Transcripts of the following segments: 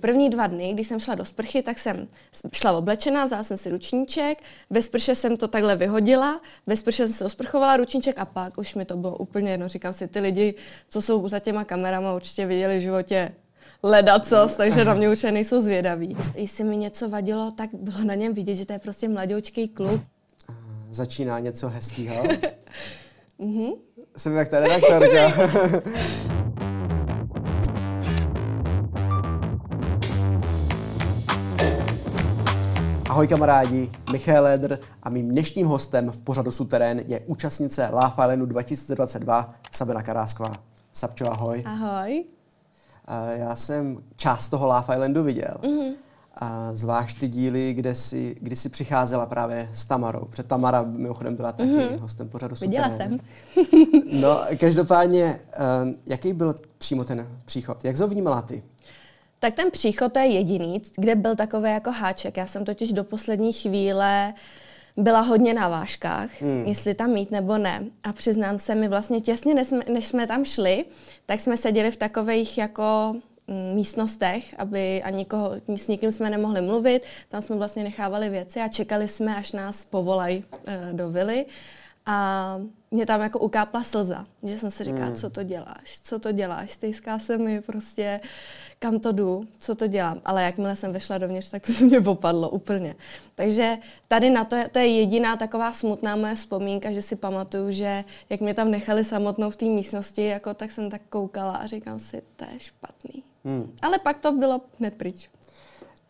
První dva dny, když jsem šla do sprchy, tak jsem šla oblečená, vzala jsem si ručníček, ve sprše jsem to takhle vyhodila, ve sprše jsem se osprchovala ručníček a pak už mi to bylo úplně jedno. Říkám si, ty lidi, co jsou za těma kamerama, určitě viděli v životě ledacos, takže na mě už nejsou zvědaví. Jestli mi něco vadilo, tak bylo na něm vidět, že to je prostě mladoučký kluk. Začíná něco hezkého. mm-hmm. Jsem jak ta redaktorka. Ahoj kamarádi, Michal Ledr a mým dnešním hostem v pořadu Suterén je účastnice Islandu 2022 Sabina Karásková. Sabčo, ahoj. Ahoj. Já jsem část toho Islandu viděl. Mm-hmm. A zvlášť ty díly, kde jsi, kdy jsi přicházela právě s Tamarou. Před Tamara mimochodem byla taky mm-hmm. hostem pořadu Viděla jsem. no, každopádně, eh, jaký byl přímo ten příchod? Jak jsi ho vnímala ty? Tak ten příchod je jediný, kde byl takový jako háček. Já jsem totiž do poslední chvíle byla hodně na vážkách, hmm. jestli tam mít nebo ne. A přiznám se, mi vlastně těsně, než jsme, než jsme tam šli, tak jsme seděli v takových jako mm, místnostech, aby a nikoho, s nikým jsme nemohli mluvit. Tam jsme vlastně nechávali věci a čekali jsme, až nás povolají e, do vily. A mě tam jako ukápla slza, že jsem si říkala, hmm. co to děláš, co to děláš, stejská se mi prostě, kam to jdu, co to dělám. Ale jakmile jsem vešla dovnitř, tak to se mě opadlo úplně. Takže tady na to, to je jediná taková smutná moje vzpomínka, že si pamatuju, že jak mě tam nechali samotnou v té místnosti, jako, tak jsem tak koukala a říkám si, to je špatný. Hmm. Ale pak to bylo hned pryč.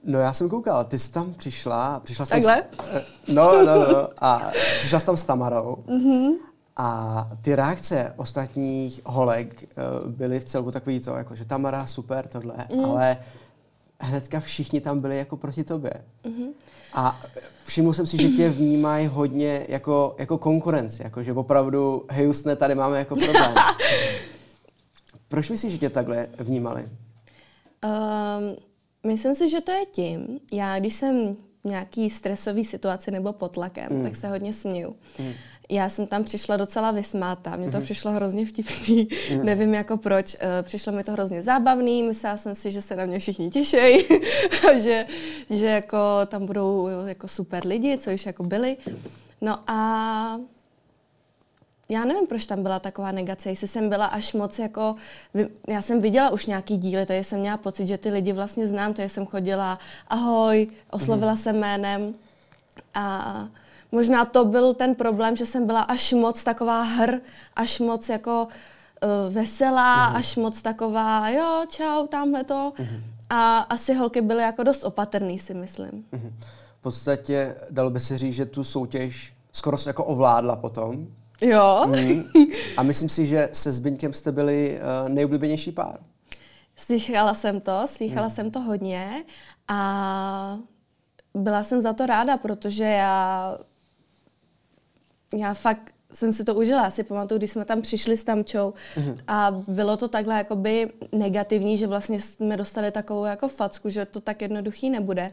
No já jsem koukal, ty jsi tam přišla, přišla jsi Takhle? Tam s, eh, no, no, no, a přišla jsi tam s Tamarou. Mm-hmm. A ty reakce ostatních holek uh, byly v celku takový to, jako že Tamara, super, tohle, mm. ale hnedka všichni tam byli jako proti tobě. Mm-hmm. A všiml jsem si, že tě vnímají hodně jako, jako konkurenci, jako že opravdu, hej Justne, tady máme jako problém. Proč myslíš, že tě takhle vnímali? Um, myslím si, že to je tím. Já, když jsem v nějaký stresový situaci nebo pod tlakem, mm. tak se hodně směju. Mm já jsem tam přišla docela vysmáta, mně to mm-hmm. přišlo hrozně vtipný, mm. nevím jako proč, uh, přišlo mi to hrozně zábavný, myslela jsem si, že se na mě všichni těší, že, že jako tam budou jako super lidi, co již jako byli. No a já nevím, proč tam byla taková negace, jestli jsem byla až moc jako, já jsem viděla už nějaký díly, takže jsem měla pocit, že ty lidi vlastně znám, takže jsem chodila, ahoj, oslovila mm. jsem jménem a možná to byl ten problém, že jsem byla až moc taková hr, až moc jako uh, veselá, uh-huh. až moc taková, jo, čau, tamhle to. Uh-huh. A asi holky byly jako dost opatrný, si myslím. Uh-huh. V podstatě dalo by se říct, že tu soutěž skoro se jako ovládla potom. Jo. Mm. A myslím si, že se Zbyňkem jste byli uh, nejoblíbenější pár. Slychala jsem to, slychala mm. jsem to hodně a byla jsem za to ráda, protože já já fakt jsem si to užila. Já si pamatuju, když jsme tam přišli s Tamčou mm-hmm. a bylo to takhle jakoby negativní, že vlastně jsme dostali takovou jako facku, že to tak jednoduchý nebude.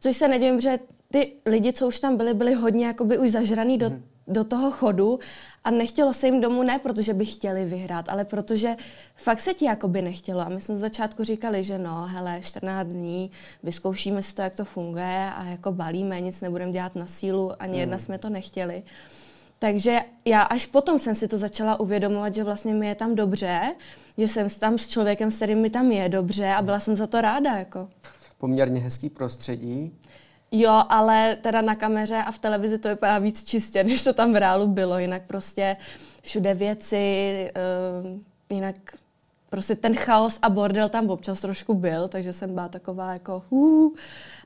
Což se nedivím, že ty lidi, co už tam byli, byli hodně jakoby už zažraný do, mm-hmm. do toho chodu a nechtělo se jim domů ne, protože by chtěli vyhrát, ale protože fakt se ti jakoby nechtělo. A my jsme z začátku říkali, že no, hele, 14 dní, vyzkoušíme si to, jak to funguje a jako balíme, nic nebudeme dělat na sílu, ani mm. jedna jsme to nechtěli. Takže já až potom jsem si to začala uvědomovat, že vlastně mi je tam dobře, že jsem tam s člověkem, s kterým mi tam je dobře a byla jsem za to ráda. Jako. Poměrně hezký prostředí. Jo, ale teda na kameře a v televizi to vypadá víc čistě, než to tam v reálu bylo. Jinak prostě všude věci, uh, jinak prostě ten chaos a bordel tam občas trošku byl, takže jsem byla taková jako uh,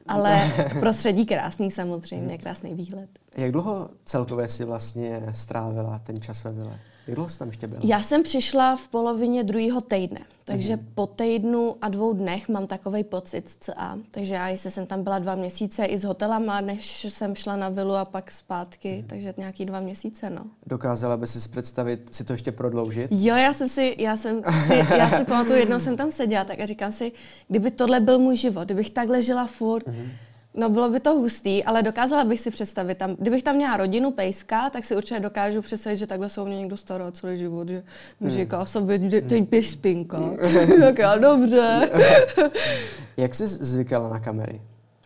ale prostředí krásný samozřejmě, krásný výhled. Jak dlouho celkově si vlastně strávila ten čas ve vile? Jak dlouho jsi tam ještě byla? Já jsem přišla v polovině druhého týdne, takže mm-hmm. po týdnu a dvou dnech mám takový pocit CA. Takže já jsem tam byla dva měsíce i s hotelama, než jsem šla na vilu a pak zpátky, mm-hmm. takže nějaký dva měsíce, no. Dokázala by si představit si to ještě prodloužit? Jo, já jsem si, já jsem si, já si pamatuju, jednou jsem tam seděla, tak a říkám si, kdyby tohle byl můj život, kdybych takhle žila furt, mm-hmm No bylo by to hustý, ale dokázala bych si představit tam, kdybych tam měla rodinu pejska, tak si určitě dokážu představit, že takhle jsou mě někdo stará celý život, že mi hmm. říká sobě, teď běž spinka. tak já, dobře. Jak jsi zvykala na kamery?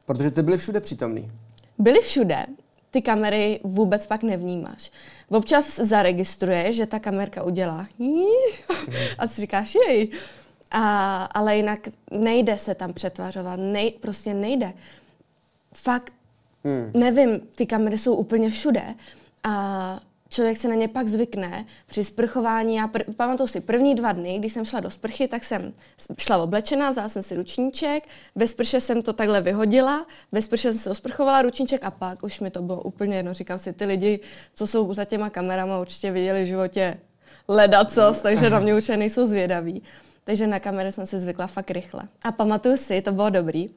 Protože ty byly všude přítomný. Byly všude. Ty kamery vůbec pak nevnímáš. Občas zaregistruje, že ta kamerka udělá a si říkáš jej. A, ale jinak nejde se tam přetvařovat, nej, prostě nejde. Fakt, hmm. nevím, ty kamery jsou úplně všude a člověk se na ně pak zvykne při sprchování. Já pr- pamatuju si první dva dny, když jsem šla do sprchy, tak jsem šla oblečená, vzala jsem si ručníček, ve sprše jsem to takhle vyhodila, ve sprše jsem se osprchovala ručníček a pak už mi to bylo úplně jedno. Říkám si, ty lidi, co jsou za těma kamerama, určitě viděli v životě ledacos, takže na mě určitě nejsou zvědaví. Takže na kamery jsem si zvykla fakt rychle. A pamatuju si, to bylo dobrý,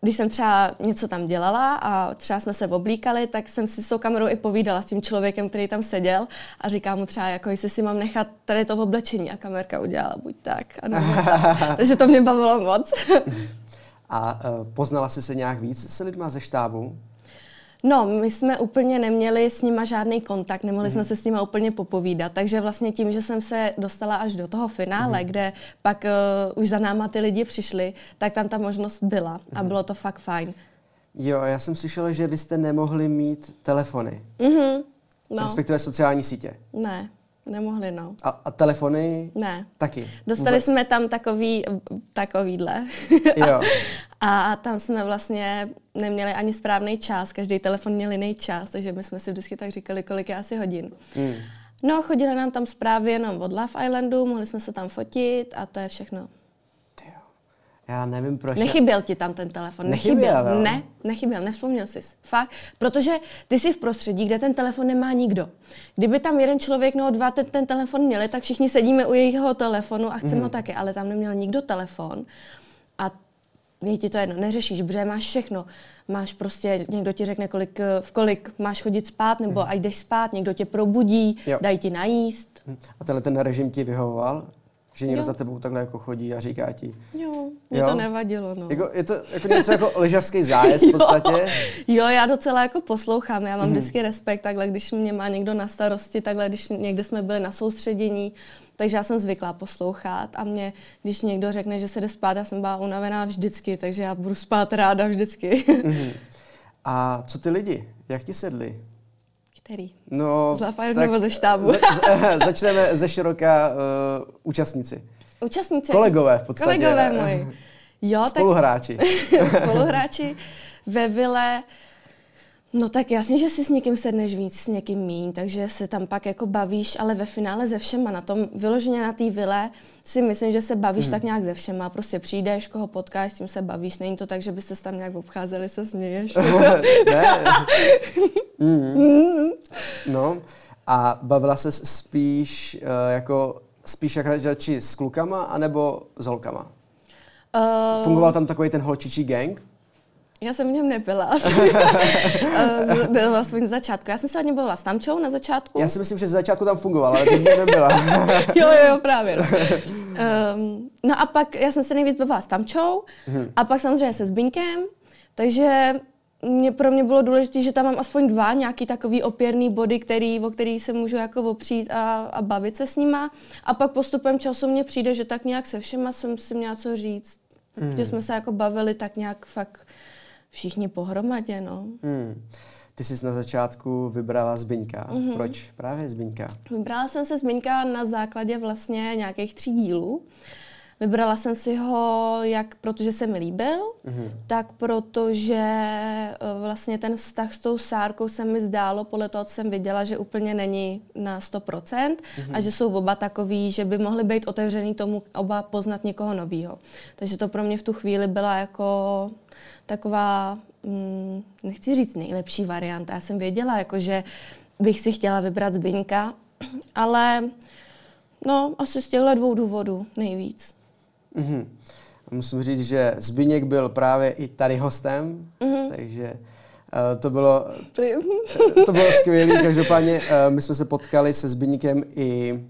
když jsem třeba něco tam dělala a třeba jsme se oblíkali, tak jsem si s tou kamerou i povídala s tím člověkem, který tam seděl a říkám mu třeba, jako jestli si mám nechat tady to v oblečení a kamerka udělala buď tak. A tak. Takže to mě bavilo moc. a uh, poznala jsi se nějak víc s lidma ze štábu? No, my jsme úplně neměli s nima žádný kontakt, nemohli mm. jsme se s nima úplně popovídat, takže vlastně tím, že jsem se dostala až do toho finále, mm. kde pak uh, už za náma ty lidi přišli, tak tam ta možnost byla a mm. bylo to fakt fajn. Jo, já jsem slyšela, že vy jste nemohli mít telefony. Mm-hmm. No. Respektive sociální sítě. Ne. Nemohli, no. A, a telefony? Ne. Taky? Dostali Vůbec. jsme tam takový, takovýhle. Jo. a tam jsme vlastně neměli ani správný čas, každý telefon měl jiný čas, takže my jsme si vždycky tak říkali, kolik je asi hodin. Mm. No, chodili nám tam zprávy jenom od Love Islandu, mohli jsme se tam fotit a to je všechno. Já nevím proč. Nechyběl ti tam ten telefon? Nechyběl, nechyběl. Ne, nechyběl, nevzpomněl jsi. Fakt. Protože ty jsi v prostředí, kde ten telefon nemá nikdo. Kdyby tam jeden člověk nebo dva ten, ten telefon měli, tak všichni sedíme u jejího telefonu a chceme mm. ho taky, ale tam neměl nikdo telefon. A je ti to jedno, neřešíš, protože máš všechno. Máš prostě, někdo ti řekne, kolik, v kolik máš chodit spát, nebo mm. a jdeš spát, někdo tě probudí, jo. dají ti najíst. A tenhle ten režim ti vyhovoval? Že někdo jo. za tebou takhle jako chodí a říká ti. Jo, mě jo? to nevadilo, no. Jako, je to jako něco jako lyžařský zájezd v podstatě? Jo, já docela jako poslouchám, já mám mm. vždycky respekt takhle, když mě má někdo na starosti, takhle, když někde jsme byli na soustředění, takže já jsem zvyklá poslouchat a mě, když někdo řekne, že se jde spát, já jsem byla unavená vždycky, takže já budu spát ráda vždycky. Mm. A co ty lidi? Jak ti sedli? Který? No, z Lafayette nebo ze štábu? Za, za, začneme ze široká uh, účastníci. Účastníci? Kolegové v podstatě. Kolegové moji. Jo, Spoluhráči. Tak, spoluhráči ve vile. No tak jasně, že si s někým sedneš víc, s někým míň, takže se tam pak jako bavíš, ale ve finále ze všema. Na tom vyloženě na té vile si myslím, že se bavíš hmm. tak nějak ze všema. Prostě přijdeš, koho potkáš, s tím se bavíš. Není to tak, že byste se tam nějak obcházeli, se směješ. ne. mm. No a bavila se spíš uh, jako spíš jak radši s klukama anebo s holkama? Uh, Fungoval tam takový ten holčičí gang? Já jsem v něm nebyla. Byl aspoň z začátku. Já jsem se hodně bavila s Tamčou na začátku. Já si myslím, že z začátku tam fungovala, ale jsi nebyla. jo, jo, jo, právě. No. Um, no a pak já jsem se nejvíc bavila s Tamčou hmm. a pak samozřejmě se Zbyňkem, takže mě, pro mě bylo důležité, že tam mám aspoň dva nějaký takový opěrný body, který, o který se můžu jako opřít a, a bavit se s nima. A pak postupem času mně přijde, že tak nějak se všema jsem si měla co říct. Mm. Že jsme se jako bavili tak nějak fakt všichni pohromadě, no. Mm. Ty jsi na začátku vybrala Zbyňka. Mm-hmm. Proč právě Zbyňka? Vybrala jsem se Zbyňka na základě vlastně nějakých tří dílů. Vybrala jsem si ho jak protože se mi líbil, mm-hmm. tak protože e, vlastně ten vztah s tou Sárkou se mi zdálo, podle toho, co jsem viděla, že úplně není na 100% mm-hmm. a že jsou oba takový, že by mohli být otevřený tomu oba poznat někoho nového. Takže to pro mě v tu chvíli byla jako taková, hm, nechci říct nejlepší varianta. Já jsem věděla, jako, že bych si chtěla vybrat Zbyňka, ale no, asi z těchto dvou důvodů nejvíc. Mm-hmm. Musím říct, že Zbyněk byl právě i tady hostem, mm-hmm. takže uh, to bylo, to bylo skvělé. Každopádně uh, my jsme se potkali se Zbyňkem i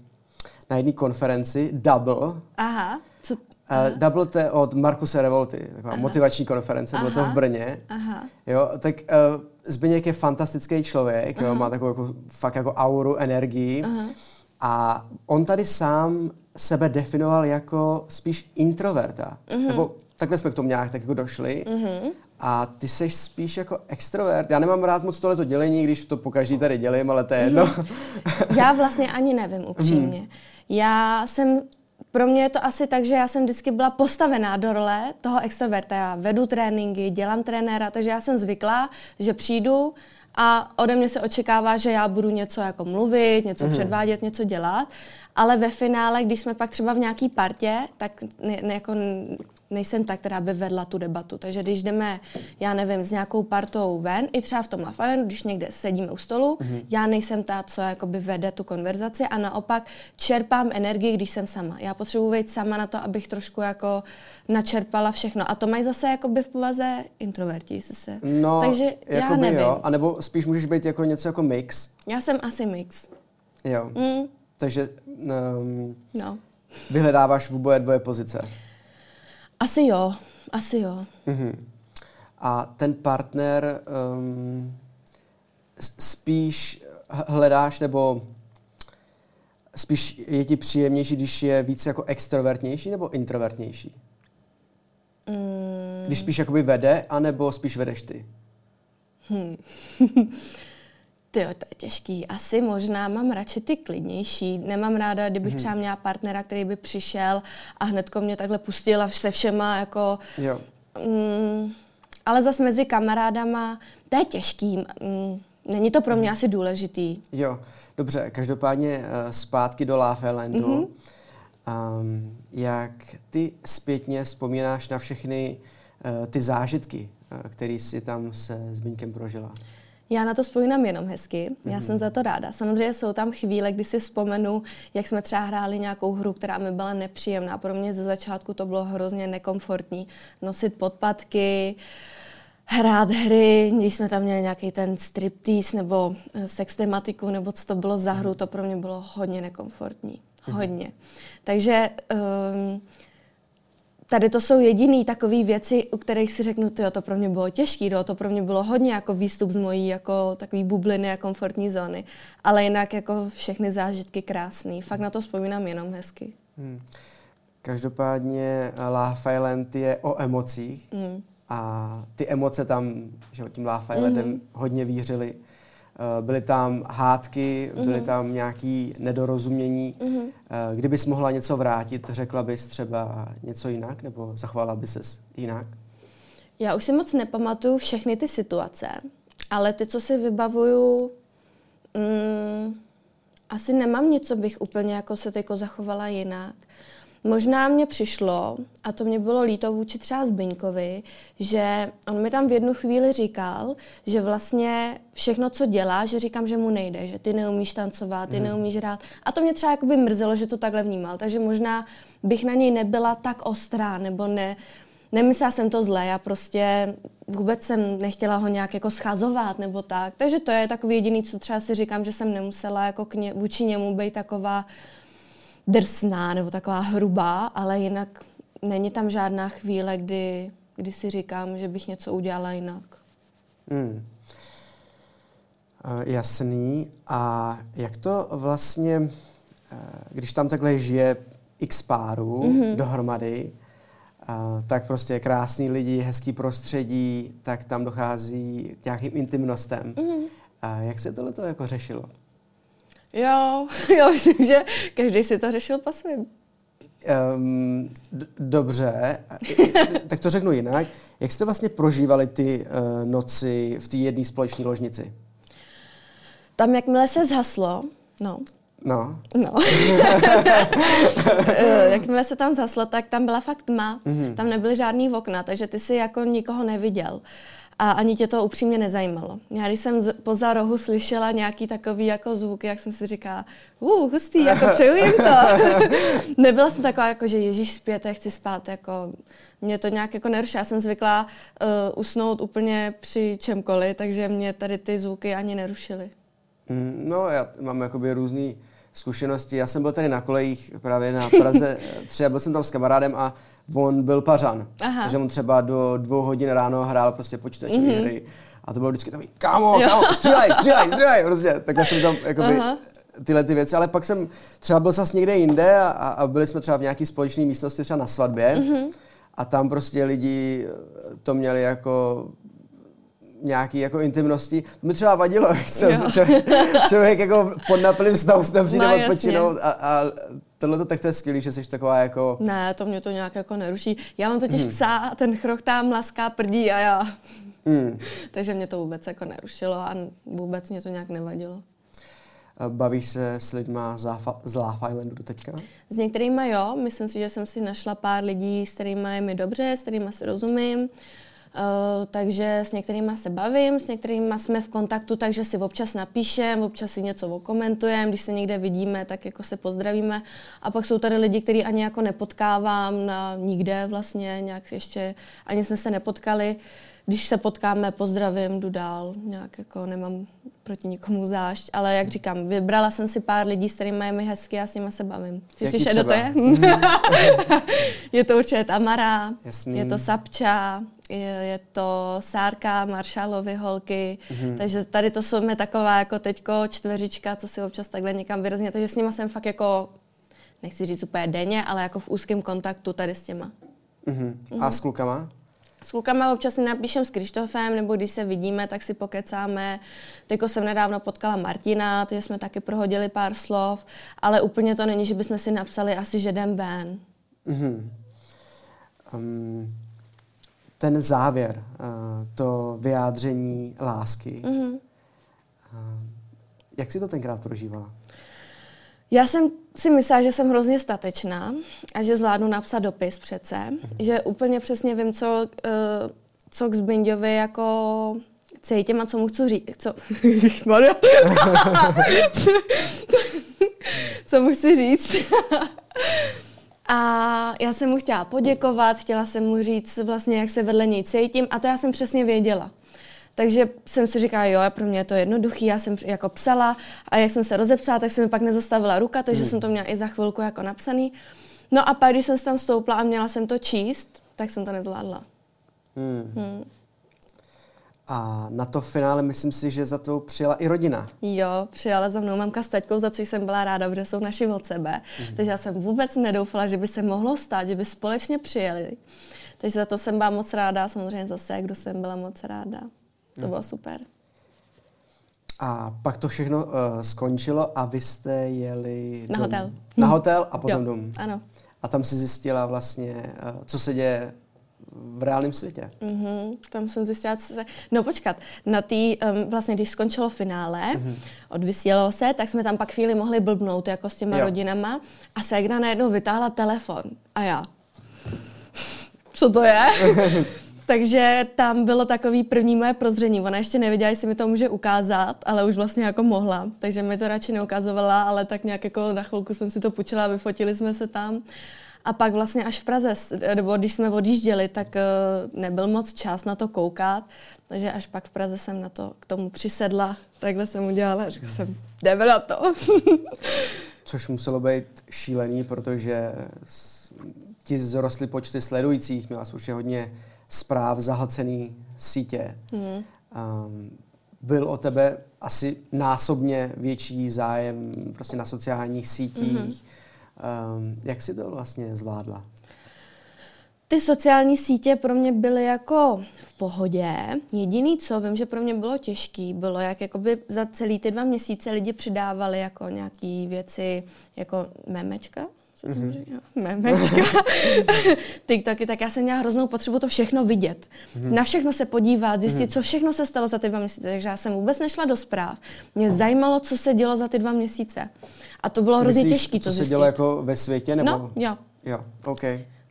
na jedné konferenci Double. Aha. Co? Uh, Double to je od Markuse Revolty, taková Aha. motivační konference, Aha. bylo to v Brně. Aha. Jo, tak uh, Zbyněk je fantastický člověk, jo, má takovou jako, fakt jako auru, energii. Aha. A on tady sám sebe definoval jako spíš introverta. Mm-hmm. Nebo takhle jsme k tomu nějak tak jako došli. Mm-hmm. A ty jsi spíš jako extrovert. Já nemám rád moc tohleto dělení, když to po každý tady dělím, ale to je jedno. Mm-hmm. Já vlastně ani nevím, upřímně. Mm-hmm. Já jsem pro mě je to asi tak, že já jsem vždycky byla postavená do role toho extroverta. Já vedu tréninky, dělám trenéra, takže já jsem zvyklá, že přijdu a ode mě se očekává, že já budu něco jako mluvit, něco mm-hmm. předvádět, něco dělat. Ale ve finále, když jsme pak třeba v nějaký partě, tak ne, ne, jako nejsem ta, která by vedla tu debatu. Takže když jdeme, já nevím, s nějakou partou ven, i třeba v tom Lafayette, když někde sedíme u stolu, mm-hmm. já nejsem ta, co jakoby vede tu konverzaci a naopak čerpám energii, když jsem sama. Já potřebuji být sama na to, abych trošku jako načerpala všechno. A to mají zase jakoby v povaze introverti. Se. No, Takže já nevím. Jo. A nebo spíš můžeš být jako něco jako mix. Já jsem asi mix. Jo. Mm. Takže um, no. vyhledáváš v oboje dvoje pozice. Asi jo, asi jo. Mm-hmm. A ten partner um, spíš hledáš nebo spíš je ti příjemnější, když je víc jako extrovertnější nebo introvertnější? Mm. Když spíš jakoby vede, anebo spíš vedeš ty? Hmm. Ty to je těžký. Asi možná mám radši ty klidnější. Nemám ráda, kdybych hmm. třeba měla partnera, který by přišel a hnedko mě takhle pustila se všema, jako... Jo. Mm, ale zase mezi kamarádama, to je těžký. Mm, není to pro mě hmm. asi důležitý. Jo, dobře. Každopádně uh, zpátky do Lafelandu. Mm-hmm. Um, jak ty zpětně vzpomínáš na všechny uh, ty zážitky, uh, které si tam se Zbyňkem prožila? Já na to vzpomínám jenom hezky, já mm-hmm. jsem za to ráda. Samozřejmě jsou tam chvíle, kdy si vzpomenu, jak jsme třeba hráli nějakou hru, která mi byla nepříjemná. Pro mě ze začátku to bylo hrozně nekomfortní. Nosit podpatky, hrát hry, když jsme tam měli nějaký ten striptease nebo eh, sex tematiku, nebo co to bylo za hru, mhm. to pro mě bylo hodně nekomfortní. Mhm. Hodně. Takže um, tady to jsou jediné takové věci, u kterých si řeknu, tyjo, to pro mě bylo těžké, no, to pro mě bylo hodně jako výstup z mojí jako takový bubliny a komfortní zóny. Ale jinak jako všechny zážitky krásný. Fakt na to vzpomínám jenom hezky. Hmm. Každopádně La Island je o emocích hmm. a ty emoce tam, že tím La Islandem hmm. hodně vířily. Eh, byly tam hádky, mm-hmm. byly tam nějaké nedorozumění. Mm-hmm. Kdybys mohla něco vrátit, řekla bys třeba něco jinak, nebo zachovala bys se jinak? Já už si moc nepamatuju všechny ty situace, ale ty, co si vybavuju, mm, asi nemám něco, bych úplně jako se jako zachovala jinak. Možná mě přišlo, a to mě bylo líto vůči třeba Zbyňkovi, že on mi tam v jednu chvíli říkal, že vlastně všechno, co dělá, že říkám, že mu nejde, že ty neumíš tancovat, ty hmm. neumíš hrát. A to mě třeba jakoby mrzelo, že to takhle vnímal. Takže možná bych na něj nebyla tak ostrá, nebo ne, nemyslela jsem to zle, já prostě vůbec jsem nechtěla ho nějak jako schazovat nebo tak. Takže to je takový jediný, co třeba si říkám, že jsem nemusela jako k ně, vůči němu být taková drsná nebo taková hrubá, ale jinak není tam žádná chvíle, kdy, kdy si říkám, že bych něco udělala jinak. Hmm. Uh, jasný. A jak to vlastně, uh, když tam takhle žije x párů mm-hmm. dohromady, uh, tak prostě krásný lidi, hezký prostředí, tak tam dochází k nějakým intimnostem. Mm-hmm. Jak se tohle jako řešilo? Jo, já myslím, že každý si to řešil po svým. Um, dobře, tak to řeknu jinak. Jak jste vlastně prožívali ty uh, noci v té jedné společné ložnici? Tam, jakmile se zhaslo, no. No. No. Eh, jakmile se tam zhaslo, tak tam byla fakt tma. Mm-hmm. Tam nebyly žádný okna, takže ty si jako nikoho neviděl. A ani tě to upřímně nezajímalo. Já když jsem z, poza rohu slyšela nějaký takový jako zvuk, jak jsem si říkala, uh, hustý, jako přeju jim to. Nebyla jsem taková, jako, že Ježíš zpět, chci spát, jako mě to nějak jako neruší. Já jsem zvyklá uh, usnout úplně při čemkoliv, takže mě tady ty zvuky ani nerušily. Mm, no, já mám jakoby různý zkušenosti. Já jsem byl tady na kolejích právě na Praze třeba byl jsem tam s kamarádem a on byl pařan. Aha. Takže on třeba do dvou hodin ráno hrál prostě počítačové mm-hmm. hry. A to bylo vždycky takový, kámo, kámo, střílej, střílej, střílej, prostě. Takhle jsem tam jakoby, Aha. tyhle ty věci, ale pak jsem třeba byl zase někde jinde a, a byli jsme třeba v nějaké společné místnosti třeba na svatbě. Mm-hmm. a tam prostě lidi to měli jako nějaký jako intimnosti. To mi třeba vadilo, člověk, člověk jako pod naplným stavu se tam přijde no, odpočinout a, a tohle to tak to je skvělý, že jsi taková jako... Ne, to mě to nějak jako neruší. Já mám totiž hmm. psa a ten chrochtá, mlaská, prdí a já. Hmm. Takže mě to vůbec jako nerušilo a vůbec mě to nějak nevadilo. Bavíš se s lidma z Laugh Islandu do teďka? S některými jo, myslím si, že jsem si našla pár lidí, s kterými je mi dobře, s kterými si rozumím. Uh, takže s některými se bavím, s některými jsme v kontaktu, takže si občas napíšem, občas si něco okomentujeme, když se někde vidíme, tak jako se pozdravíme. A pak jsou tady lidi, který ani jako nepotkávám na nikde vlastně, nějak ještě, ani jsme se nepotkali. Když se potkáme, pozdravím, jdu dál, nějak jako nemám proti nikomu zášť, ale jak říkám, vybrala jsem si pár lidí, s kterými je mi hezky a s nimi se bavím. Chci slyšet, kdo to je? je to určitě Tamara, Jasný. je to Sapča, je, to Sárka, Maršalovy holky, mm-hmm. takže tady to jsou mi taková jako teďko čtveřička, co si občas takhle někam vyrazně, takže s nima jsem fakt jako, nechci říct úplně denně, ale jako v úzkém kontaktu tady s těma. Mm-hmm. Mm-hmm. A s klukama? S klukama občas si napíšem s Krištofem, nebo když se vidíme, tak si pokecáme. Teďko jsem nedávno potkala Martina, takže jsme taky prohodili pár slov, ale úplně to není, že bychom si napsali asi, že jdem ven. Mm-hmm. Um, ten závěr, uh, to vyjádření lásky, mm-hmm. jak si to tenkrát prožívala? Já jsem si myslela, že jsem hrozně statečná a že zvládnu napsat dopis přece, mm-hmm. že úplně přesně vím, co, uh, co k Zbinďovi jako cítím a co mu chci říct. Co, co, co mu chci říct. A já jsem mu chtěla poděkovat, chtěla jsem mu říct vlastně, jak se vedle něj cítím a to já jsem přesně věděla. Takže jsem si říkala, jo, pro mě je to jednoduchý, já jsem jako psala a jak jsem se rozepsala, tak se mi pak nezastavila ruka, takže hmm. jsem to měla i za chvilku jako napsaný. No a pak, když jsem se tam stoupla a měla jsem to číst, tak jsem to nezvládla. Hmm. Hmm. A na to finále myslím si, že za to přijela i rodina. Jo, přijala za mnou mamka s taťkou, za co jsem byla ráda, protože jsou naši od sebe. Mm. Takže já jsem vůbec nedoufala, že by se mohlo stát, že by společně přijeli. Takže za to jsem byla moc ráda, samozřejmě zase, kdo jsem byla moc ráda. To mm. bylo super. A pak to všechno uh, skončilo a vy jste jeli na dom. hotel. Na hotel a potom jo, domů. Ano. A tam si zjistila vlastně, uh, co se děje v reálném světě. Mm-hmm, tam jsem zjistila, co se... No počkat, na tý, um, vlastně když skončilo finále, mm-hmm. odvysílalo se, tak jsme tam pak chvíli mohli blbnout jako s těma jo. rodinama a Segra najednou vytáhla telefon a já. Co to je? Takže tam bylo takový první moje prozření. Ona ještě nevěděla, jestli mi to může ukázat, ale už vlastně jako mohla. Takže mi to radši neukazovala, ale tak nějak jako na chvilku jsem si to počila, vyfotili jsme se tam. A pak vlastně až v Praze, nebo když jsme odjížděli, tak eh, nebyl moc čas na to koukat, takže až pak v Praze jsem na to k tomu přisedla, takhle jsem udělala, řekla jsem, jdeme na to. Což muselo být šílený, protože ti zrostly počty sledujících, měla jsi určitě hodně zpráv, zahlcený sítě. Mm. Um, byl o tebe asi násobně větší zájem prostě na sociálních sítích. Mm-hmm. Um, jak si to vlastně zvládla? Ty sociální sítě pro mě byly jako v pohodě. Jediný, co vím, že pro mě bylo těžký, bylo, jak jakoby za celý ty dva měsíce lidi přidávali jako nějaký věci, jako memečka, mm-hmm. memečka, TikToky, tak já jsem měla hroznou potřebu to všechno vidět. Mm-hmm. Na všechno se podívat, zjistit, mm-hmm. co všechno se stalo za ty dva měsíce. Takže já jsem vůbec nešla do zpráv. Mě zajímalo, co se dělo za ty dva měsíce. A to bylo hrozně těžké to co se dělo jako ve světě? Nebo? No, jo. Jo, OK.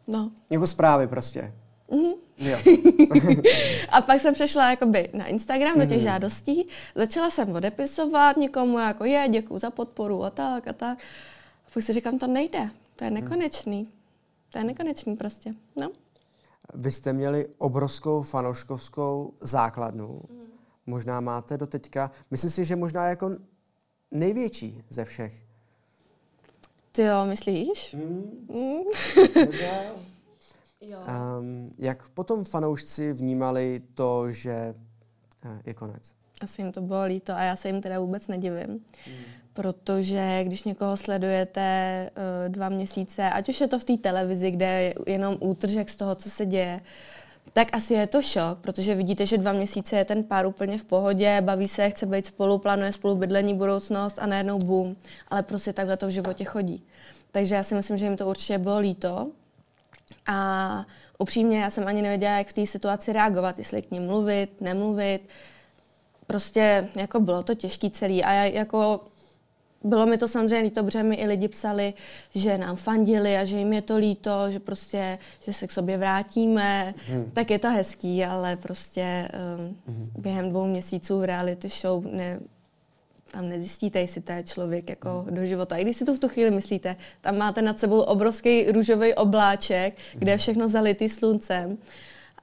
No. Jako zprávy prostě. Mm-hmm. Jo. a pak jsem přešla jakoby na Instagram do těch mm-hmm. žádostí, začala jsem odepisovat někomu, jako je, děkuji za podporu a tak a tak. A pak si říkám, to nejde, to je mhm. nekonečný. To je nekonečný prostě, no. Vy jste měli obrovskou fanouškovskou základnu. Mm. Možná máte do teďka, myslím si, že možná jako největší ze všech. Ty jo, myslíš? Mm. Mm. jo. Um, jak potom fanoušci vnímali to, že uh, je konec? Asi jim to bylo líto a já se jim teda vůbec nedivím. Mm. Protože když někoho sledujete uh, dva měsíce, ať už je to v té televizi, kde je jenom útržek z toho, co se děje, tak asi je to šok, protože vidíte, že dva měsíce je ten pár úplně v pohodě, baví se, chce být spolu, plánuje spolu bydlení, budoucnost a najednou boom. Ale prostě takhle to v životě chodí. Takže já si myslím, že jim to určitě bylo líto. A upřímně já jsem ani nevěděla, jak v té situaci reagovat, jestli k ním mluvit, nemluvit. Prostě jako bylo to těžký celý a já, jako bylo mi to samozřejmě líto, protože mi i lidi psali, že nám fandili a že jim je to líto, že prostě, že se k sobě vrátíme, hmm. tak je to hezký, ale prostě um, hmm. během dvou měsíců v reality show ne, tam nezjistíte, jestli to je člověk jako hmm. do života. I když si to v tu chvíli myslíte, tam máte nad sebou obrovský růžový obláček, kde je všechno zalitý sluncem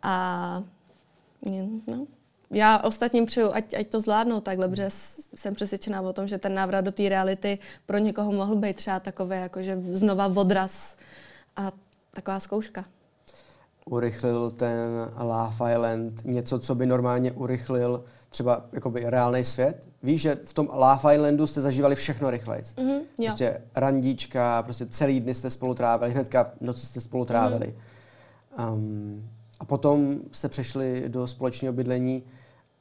a no, já ostatním přeju, ať, ať to zvládnou takhle, protože jsem přesvědčená o tom, že ten návrat do té reality pro někoho mohl být třeba takové, jakože znova odraz a taková zkouška. Urychlil ten Love Island něco, co by normálně urychlil třeba jakoby reálný svět? Víš, že v tom Love Islandu jste zažívali všechno rychleji. Mm-hmm, prostě randíčka, prostě celý dny jste spolu trávili, hnedka noc jste spolu trávili. Mm-hmm. Um, a potom jste přešli do společného bydlení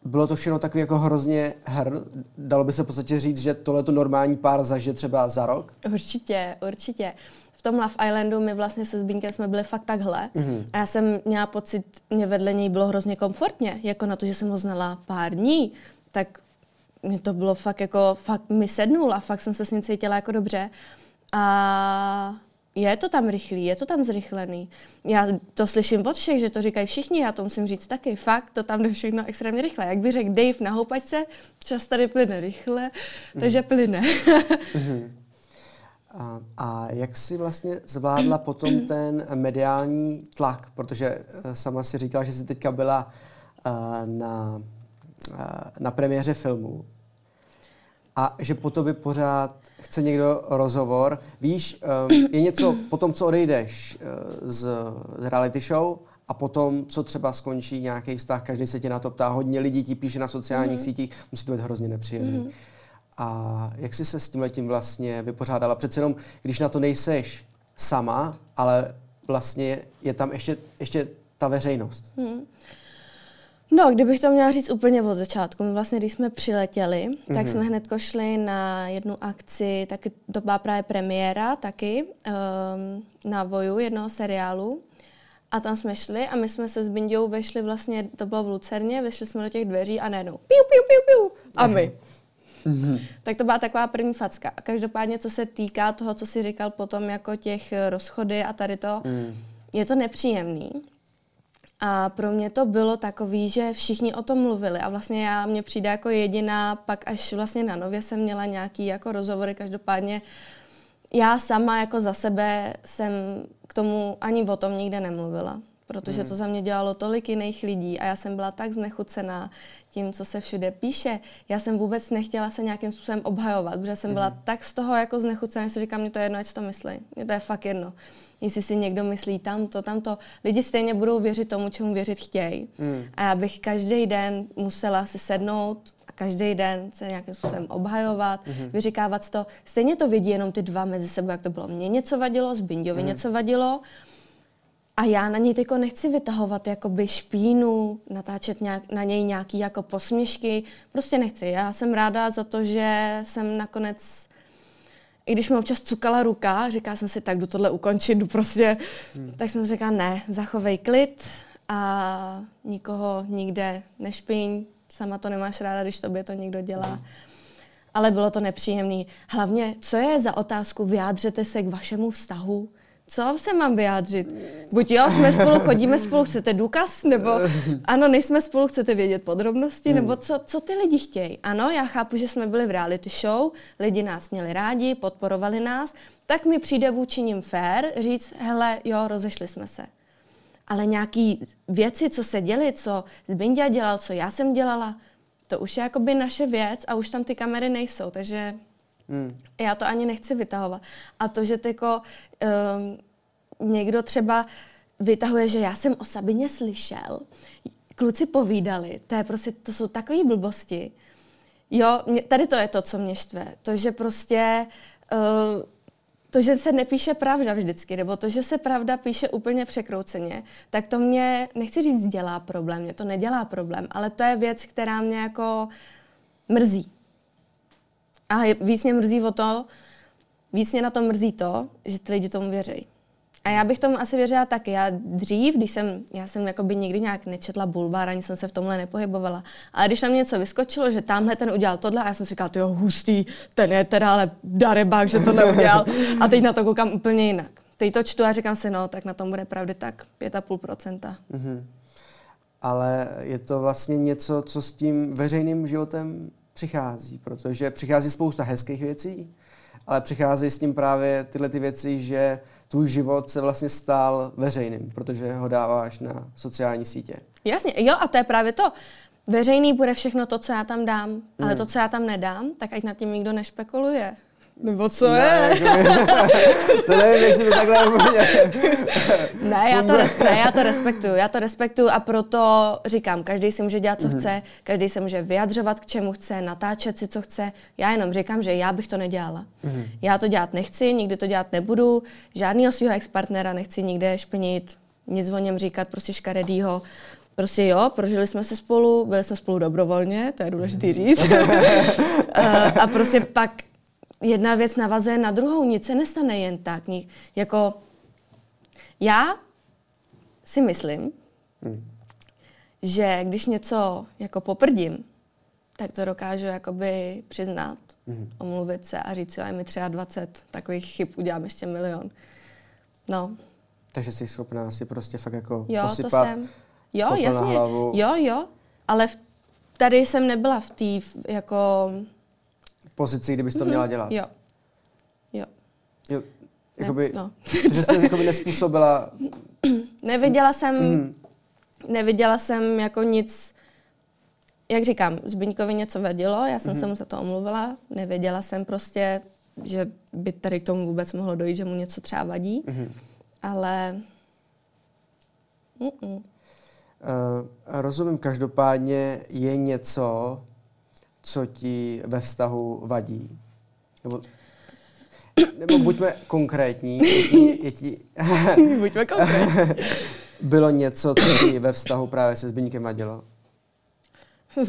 bylo to všechno takový jako hrozně her. Dalo by se v podstatě říct, že tohle to normální pár zažije třeba za rok? Určitě, určitě. V tom Love Islandu my vlastně se Zbínkem jsme byli fakt takhle. Mm-hmm. A já jsem měla pocit, mě vedle něj bylo hrozně komfortně, jako na to, že jsem ho znala pár dní, tak mě to bylo fakt jako, fakt mi sednul a fakt jsem se s ním cítila jako dobře. A je to tam rychlý, je to tam zrychlený. Já to slyším od všech, že to říkají všichni, já to musím říct taky. Fakt, to tam jde všechno extrémně rychle. Jak by řekl Dave na houpačce, čas tady plyne rychle, takže plyne. Mhm. a, a jak jsi vlastně zvládla potom ten mediální tlak? Protože eh, sama si říkala, že jsi teďka byla uh, na, uh, na premiéře filmu a že po tobě pořád chce někdo rozhovor. Víš, je něco po tom, co odejdeš eh, z, z reality show a potom, co třeba skončí nějaký vztah, každý se tě na to ptá, hodně lidí ti píše na sociálních mm-hmm. sítích, musí to být hrozně nepříjemný. Mm-hmm. A jak jsi se s tím letím vlastně vypořádala? Přece jenom, když na to nejseš sama, ale vlastně je tam ještě, ještě ta veřejnost. Mm. No, kdybych to měla říct úplně od začátku, my vlastně, když jsme přiletěli, mm-hmm. tak mhm. jsme hned šli na jednu akci, taky to byla právě premiéra taky, um, na Voju jednoho seriálu. A tam jsme šli a my jsme se s Bindou vešli vlastně, to bylo v Lucerně, vešli jsme do těch dveří a najednou piu, piu, piu, piu, a my. Mm-hmm. Tak to byla taková první facka. A každopádně, co se týká toho, co si říkal potom, jako těch rozchody a tady to, mm. je to nepříjemný. A pro mě to bylo takový, že všichni o tom mluvili. A vlastně já mě přijde jako jediná, pak až vlastně na nově jsem měla nějaký jako rozhovory, každopádně já sama jako za sebe jsem k tomu ani o tom nikde nemluvila, protože to za mě dělalo tolik jiných lidí. A já jsem byla tak znechucená tím, co se všude píše. Já jsem vůbec nechtěla se nějakým způsobem obhajovat, protože jsem byla tak z toho jako znechucená, že si říkám, mě to je jedno, ať to myslí. Mě to je fakt jedno jestli si někdo myslí tamto, tamto. Lidi stejně budou věřit tomu, čemu věřit chtějí. Mm. A já bych každý den musela si sednout a každý den se nějakým způsobem obhajovat, mm-hmm. vyříkávat to. Stejně to vidí jenom ty dva mezi sebou, jak to bylo. Mně něco vadilo, Zbinďovi mm. něco vadilo. A já na něj teďko nechci vytahovat jakoby špínu, natáčet nějak, na něj nějaký jako posměšky. Prostě nechci. Já jsem ráda za to, že jsem nakonec i když mi občas cukala ruka, říká jsem si, tak jdu tohle ukončit, jdu prostě, hmm. tak jsem si říkala, ne, zachovej klid a nikoho nikde nešpiň, sama to nemáš ráda, když tobě to někdo dělá. Hmm. Ale bylo to nepříjemné. Hlavně, co je za otázku, vyjádřete se k vašemu vztahu? Co se mám vyjádřit? Buď jo, jsme spolu, chodíme spolu, chcete důkaz, nebo ano, nejsme spolu, chcete vědět podrobnosti, nebo co, co ty lidi chtějí. Ano, já chápu, že jsme byli v reality show, lidi nás měli rádi, podporovali nás, tak mi přijde vůči ním fér říct, hele, jo, rozešli jsme se. Ale nějaký věci, co se děli, co Zbindia dělal, co já jsem dělala, to už je jakoby naše věc a už tam ty kamery nejsou, takže Hmm. Já to ani nechci vytahovat. A to, že tyko, um, někdo třeba vytahuje, že já jsem o Sabině slyšel, kluci povídali, to, je prostě, to jsou takové blbosti. Jo, mě, tady to je to, co mě štve. To, že prostě... Uh, to, že se nepíše pravda vždycky, nebo to, že se pravda píše úplně překrouceně, tak to mě, nechci říct, dělá problém, mě to nedělá problém, ale to je věc, která mě jako mrzí. A víc mě mrzí o to, víc mě na to mrzí to, že ty lidi tomu věří. A já bych tomu asi věřila taky. Já dřív, když jsem, já jsem jakoby nikdy nějak nečetla bulvár, ani jsem se v tomhle nepohybovala. Ale když na mě něco vyskočilo, že tamhle ten udělal tohle, a já jsem si říkala, jo, hustý, ten je teda ale darebák, že to neudělal. A teď na to koukám úplně jinak. Teď to čtu a říkám si, no, tak na tom bude pravdy tak 5,5%. Mm-hmm. Ale je to vlastně něco, co s tím veřejným životem přichází, protože přichází spousta hezkých věcí, ale přichází s tím právě tyhle ty věci, že tvůj život se vlastně stál veřejným, protože ho dáváš na sociální sítě. Jasně, jo, a to je právě to. Veřejný bude všechno to, co já tam dám, ale hmm. to, co já tam nedám, tak ať nad tím nikdo nešpekuluje. Nebo co ne, je? Jako, to nevím, jestli to takhle úplně... ne, já to, ne, já to respektuju, já to respektuju a proto říkám, každý si může dělat, co mm-hmm. chce, každý se může vyjadřovat k čemu chce, natáčet si, co chce. Já jenom říkám, že já bych to nedělala. Mm-hmm. Já to dělat nechci, nikdy to dělat nebudu, žádného svého ex-partnera nechci nikde špinit, nic o něm říkat, prostě škaredýho. Prostě jo, prožili jsme se spolu, byli jsme spolu dobrovolně, to je důležité říct. a prostě pak jedna věc navazuje na druhou, nic se nestane jen tak. Jako já si myslím, hmm. že když něco jako poprdím, tak to dokážu jakoby přiznat, hmm. omluvit se a říct, jo, je mi třeba 20 takových chyb, udělám ještě milion. No. Takže jsi schopná si prostě fakt jako jo, posypat to jsem. Jo, jasně. Hlavu. Jo, jo. Ale v, tady jsem nebyla v té jako pozici, kdybys to měla mhm. dělat. Jo. Jo. Jo, jakoby, ne, no. že jsi jakoby nespůsobila... Neviděla jsem, mm. neviděla jsem jako nic, jak říkám, Zbyňkovi něco vadilo, já jsem mm. se mu za to omluvila, nevěděla jsem prostě, že by tady k tomu vůbec mohlo dojít, že mu něco třeba vadí, mm. ale... Uh, rozumím, každopádně je něco, co ti ve vztahu vadí? Nebo, nebo buďme konkrétní. Je ti, je ti, buďme konkrétní. bylo něco, co ti ve vztahu právě se Zbyňkem vadilo?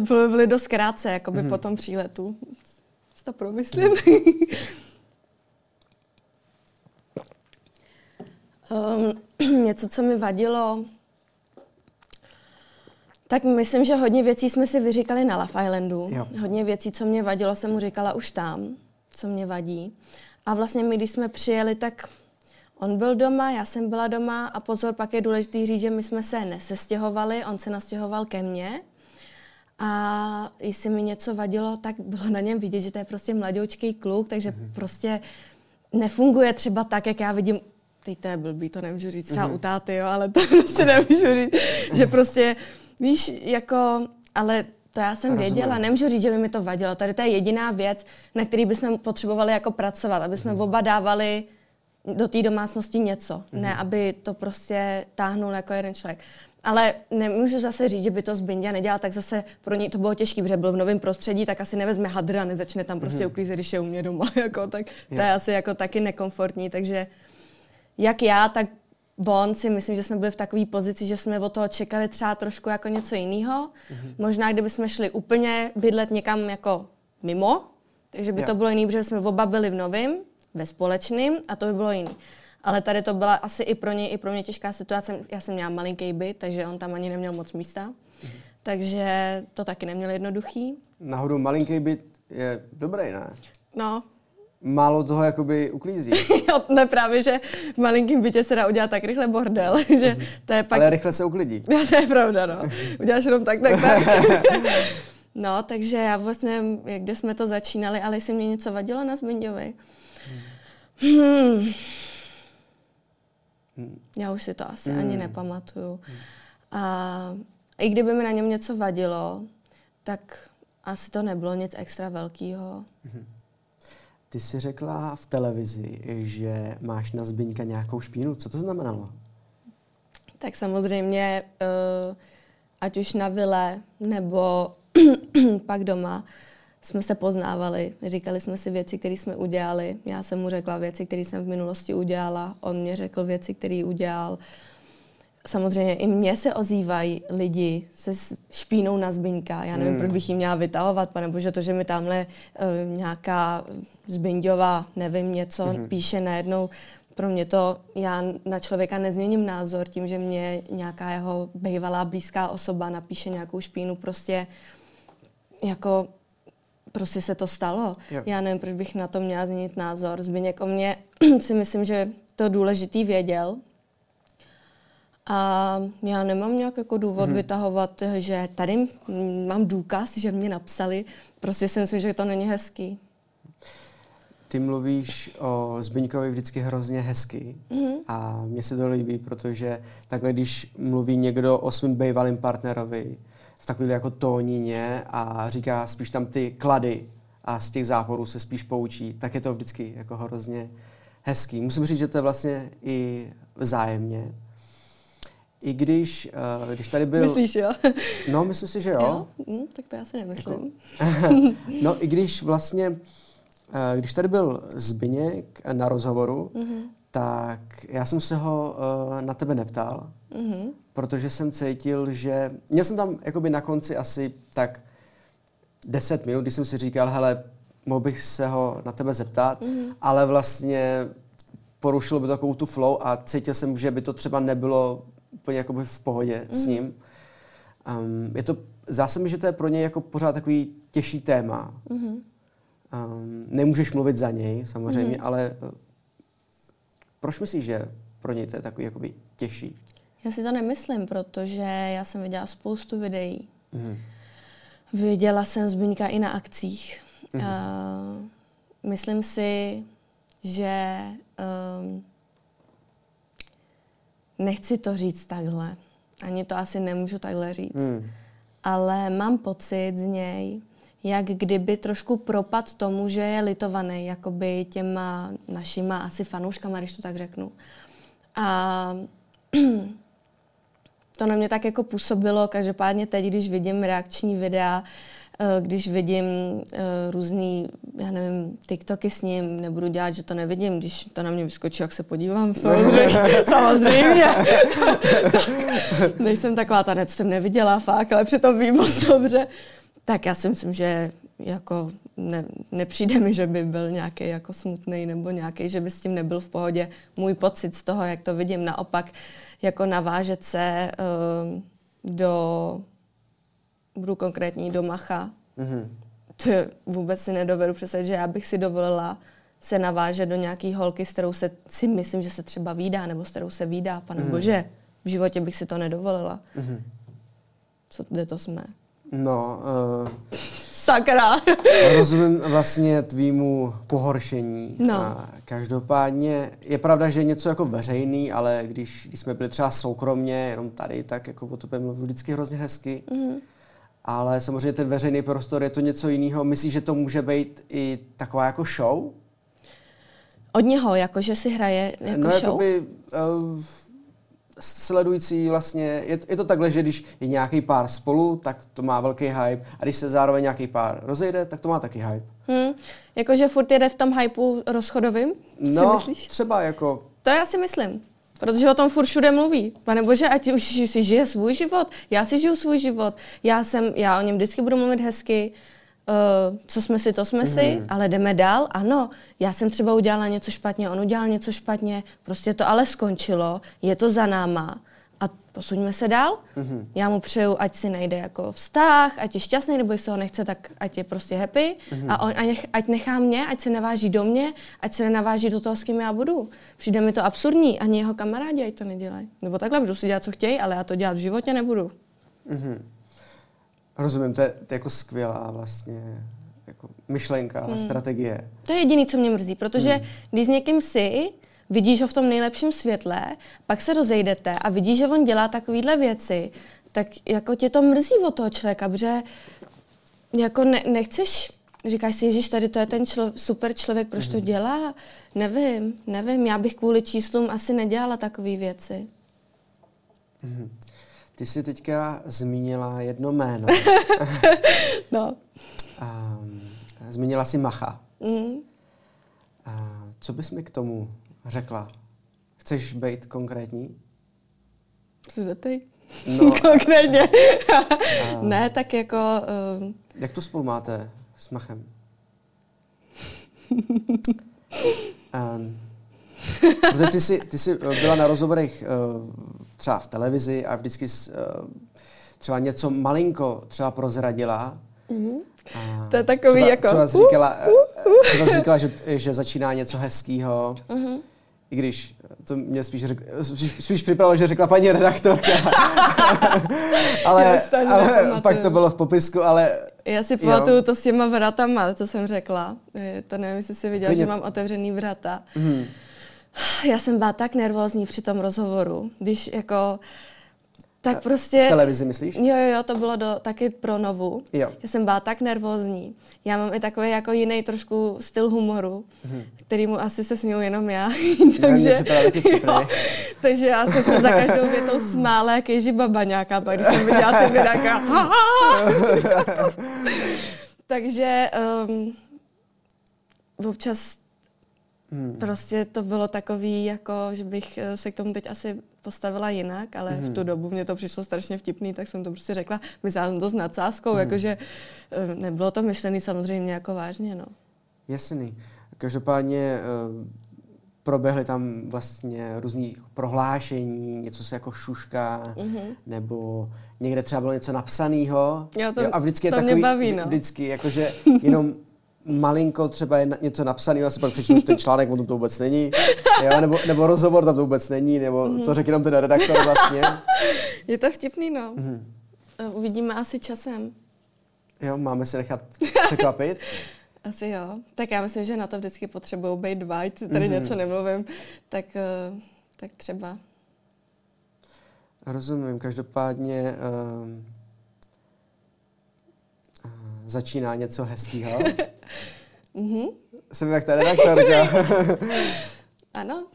Byly, byly dost krátce, jako by mm-hmm. po tom příletu. Si to promyslím. um, něco, co mi vadilo, tak myslím, že hodně věcí jsme si vyříkali na Love Islandu. Jo. Hodně věcí, co mě vadilo, jsem mu říkala už tam, co mě vadí. A vlastně my, když jsme přijeli, tak on byl doma, já jsem byla doma a pozor, pak je důležité říct, že my jsme se nesestěhovali, on se nastěhoval ke mně. A jestli mi něco vadilo, tak bylo na něm vidět, že to je prostě mladoučký kluk, takže mm-hmm. prostě nefunguje třeba tak, jak já vidím teď to je blbý, to nemůžu říct třeba mm-hmm. u táty, jo, ale to prostě nemůžu říct, že prostě Víš, jako, ale to já jsem Rozumím. věděla, nemůžu říct, že by mi to vadilo. Tady to je jediná věc, na který bychom potřebovali jako pracovat, aby jsme hmm. oba dávali do té domácnosti něco, hmm. ne aby to prostě táhnul jako jeden člověk. Ale nemůžu zase říct, že by to Zbindě nedělal, tak zase pro něj to bylo těžké, protože byl v novém prostředí, tak asi nevezme hadra, nezačne tam prostě mm-hmm. uklízet, když je u mě doma, jako, tak to je asi jako taky nekomfortní, takže jak já, tak on si myslím, že jsme byli v takové pozici, že jsme od toho čekali třeba trošku jako něco jiného. Mm-hmm. Možná, kdyby jsme šli úplně bydlet někam jako mimo, takže by yeah. to bylo jiný, protože jsme oba byli v novém, ve společném a to by bylo jiný. Ale tady to byla asi i pro ně, i pro mě těžká situace. Já jsem měla malinký byt, takže on tam ani neměl moc místa. Mm-hmm. Takže to taky neměl jednoduchý. Náhodou malinký byt je dobrý, ne? No, málo toho jakoby uklízí. jo, ne právě, že v malinkém bytě se dá udělat tak rychle bordel, že to je pak... Ale rychle se uklidí. Jo, to je pravda, no. Uděláš jenom tak, tak, tak. no, takže já vlastně, kde jsme to začínali, ale jestli mě něco vadilo na Zbinďovi. Hmm. Já už si to asi hmm. ani nepamatuju. A i kdyby mi na něm něco vadilo, tak asi to nebylo nic extra velkého. Ty jsi řekla v televizi, že máš na Zbyňka nějakou špínu. Co to znamenalo? Tak samozřejmě, uh, ať už na vile nebo pak doma, jsme se poznávali, říkali jsme si věci, které jsme udělali. Já jsem mu řekla věci, které jsem v minulosti udělala, on mě řekl věci, které udělal. Samozřejmě i mně se ozývají lidi se špínou na Zbyňka. Já nevím, hmm. proč bych jim měla vytahovat, pane bože, to, že mi tamhle uh, nějaká Zbyňďová, nevím, něco hmm. píše najednou, pro mě to, já na člověka nezměním názor tím, že mě nějaká jeho bývalá blízká osoba napíše nějakou špínu, prostě jako prostě se to stalo. Jo. Já nevím, proč bych na to měla změnit názor. Zbyněk o mě si myslím, že to důležitý věděl. A já nemám nějak jako důvod hmm. vytahovat, že tady mám důkaz, že mě napsali. Prostě si myslím, že to není hezký. Ty mluvíš o Zbyňkovi vždycky hrozně hezky mm-hmm. a mně se to líbí, protože takhle, když mluví někdo o svém bývalém partnerovi v takové jako tónině a říká spíš tam ty klady a z těch záporů se spíš poučí, tak je to vždycky jako hrozně hezký. Musím říct, že to je vlastně i vzájemně. I když, uh, když tady byl... Myslíš, jo? No, myslím si, že jo. jo? Hm, tak to já si nemyslím. Jako... no, i když vlastně Eh, když tady byl Zbyněk na rozhovoru, mm-hmm. tak já jsem se ho uh, na tebe neptal, mm-hmm. protože jsem cítil, že... Měl jsem tam jakoby na konci asi tak 10 minut, když jsem si říkal, hele, mohl bych se ho na tebe zeptat, mm-hmm. ale vlastně porušilo by to takovou tu flow a cítil jsem, že by to třeba nebylo úplně jakoby v pohodě mm-hmm. s ním. Um, je to, zdá se mi, že to je pro něj jako pořád takový těžší téma. Mm-hmm. Um, nemůžeš mluvit za něj, samozřejmě, mm-hmm. ale uh, proč myslíš, že pro něj to je takový jakoby těžší? Já si to nemyslím, protože já jsem viděla spoustu videí. Mm-hmm. Viděla jsem Zbyňka i na akcích. Mm-hmm. Uh, myslím si, že um, nechci to říct takhle. Ani to asi nemůžu takhle říct. Mm. Ale mám pocit z něj, jak kdyby trošku propad tomu, že je litovaný jakoby těma našima asi fanouškama, když to tak řeknu. A to na mě tak jako působilo, každopádně teď, když vidím reakční videa, eh, když vidím uh, různý, já nevím, TikToky s ním, nebudu dělat, že to nevidím, když to na mě vyskočí, jak se podívám, samozřejmě, samozřejmě. Nejsem taková ta, ne, jsem neviděla, fakt, ale přitom vím moc dobře. Tak já si myslím, že jako ne, nepřijde mi, že by byl nějaký jako smutný nebo nějaký, že by s tím nebyl v pohodě. Můj pocit z toho, jak to vidím, naopak jako navážet se uh, do, budu konkrétní, do Macha. Mm-hmm. To vůbec si nedovedu představit, že já bych si dovolila se navážet do nějaký holky, s kterou se si myslím, že se třeba výdá, nebo s kterou se výdá, pane mm-hmm. bože, v životě bych si to nedovolila. Mm-hmm. Co, kde to jsme? No, uh, sakra. rozumím vlastně tvýmu pohoršení. No. A každopádně je pravda, že je něco jako veřejný, ale když, když jsme byli třeba soukromně, jenom tady, tak jako o tobě mluvil vždycky hrozně hezky. Mm. Ale samozřejmě ten veřejný prostor je to něco jiného. Myslíš, že to může být i taková jako show? Od něho, jako že si hraje jako no, show? Jakoby, uh, sledující vlastně, je, je to takhle, že když je nějaký pár spolu, tak to má velký hype a když se zároveň nějaký pár rozejde, tak to má taky hype. Hmm. Jakože furt jede v tom hypeu rozchodovým, no, si myslíš? třeba jako... To já si myslím. Protože o tom furt všude mluví. Pane bože, ať už si žije svůj život. Já si žiju svůj život. Já, jsem, já o něm vždycky budu mluvit hezky uh, co jsme si, to jsme mm. si, mhm. ale jdeme dál. Ano, já jsem třeba udělala něco špatně, on udělal něco špatně, prostě to ale skončilo, je to za náma a posuňme se dál. Mm-hmm. Já mu přeju, ať si najde jako vztah, ať je šťastný, nebo jestli ho nechce, tak ať je prostě happy. Mm-hmm. A on, ať, ať nechá mě, ať se naváží do mě, ať se nenaváží do toho, s kým já budu. Přijde mi to absurdní, ani jeho kamarádi ať to nedělají. Nebo takhle, můžu si dělat, co chtějí, ale já to dělat v životě nebudu. Mm-hmm. Rozumím, to je, to je jako skvělá vlastně jako myšlenka, hmm. strategie. To je jediný, co mě mrzí, protože hmm. když s někým si, vidíš ho v tom nejlepším světle, pak se rozejdete a vidíš, že on dělá takovéhle věci, tak jako tě to mrzí od toho člověka, protože jako ne, nechceš, říkáš si, Ježíš, tady to je ten člo, super člověk, proč to dělá? Nevím, nevím, já bych kvůli číslům asi nedělala takové věci. Hmm. Ty jsi teďka zmínila jedno jméno. no. Um, zmínila jsi Macha. Mm. Uh, co bys mi k tomu řekla? Chceš být konkrétní? Se zeptej. No, Konkrétně. ne, tak jako... Um, jak to spolu máte s Machem? Um, protože ty jsi, ty jsi eh, byla na rozhovorech uh, třeba v televizi a vždycky jsi, uh, třeba něco malinko třeba prozradila. mm, A To je takový třeba, jako- Třeba jsi říkala, eh, třeba jsi říkala že, že začíná něco hezkýho. mhm. I když to mě spíš, řek, spíš, spíš připravilo, že řekla paní redaktorka. ale Já ale nepamatuju. pak to bylo v popisku, ale Já si Jo. pamatuju to s těma vratama, to jsem řekla. To nevím, jestli jsi viděl, Klidně. že mám otevřený vrata. mhm. Já jsem byla tak nervózní při tom rozhovoru, když jako... Tak v prostě... televizi myslíš? Jo, jo, jo, to bylo do, taky pro novu. Jo. Já jsem byla tak nervózní. Já mám i takový jako jiný trošku styl humoru, mm-hmm. kterýmu asi se směju jenom já. takže, jo, takže já jsem se za každou větou smála, jak ježí baba nějaká, pak když jsem viděla ty videa, já- Takže um, občas Hmm. prostě to bylo takový, jako, že bych eh, se k tomu teď asi postavila jinak, ale Mhm. v tu dobu mě to přišlo strašně vtipný, tak jsem to prostě řekla. Myslela jsem to s nadsázkou, Mhm. jakože eh, nebylo to myšlený samozřejmě jako vážně, no. Jasný. Každopádně uh, proběhly tam vlastně různý prohlášení, něco se jako šušká, Mhm. nebo někde třeba bylo něco napsaného. Jo, to- a vždycky je to mě takový, baví, no. vždycky, jakože jenom malinko třeba je něco napsaného, já si pak přečtu ten článek, o tom to vůbec není, jo, nebo, nebo rozhovor tam to vůbec není, nebo Mhm. to řekl jenom ten redaktor vlastně. Je to vtipný, no. Eh, Uvidíme asi časem. Jo, máme se nechat překvapit. Asi jo. Tak já myslím, že na to vždycky potřebují být dva, ať si tady Mhm. něco nemluvím, tak, eh, tak třeba. Rozumím, každopádně um, začíná něco hezkého. Mhm. Jsem jak ta redaktorka. Ano.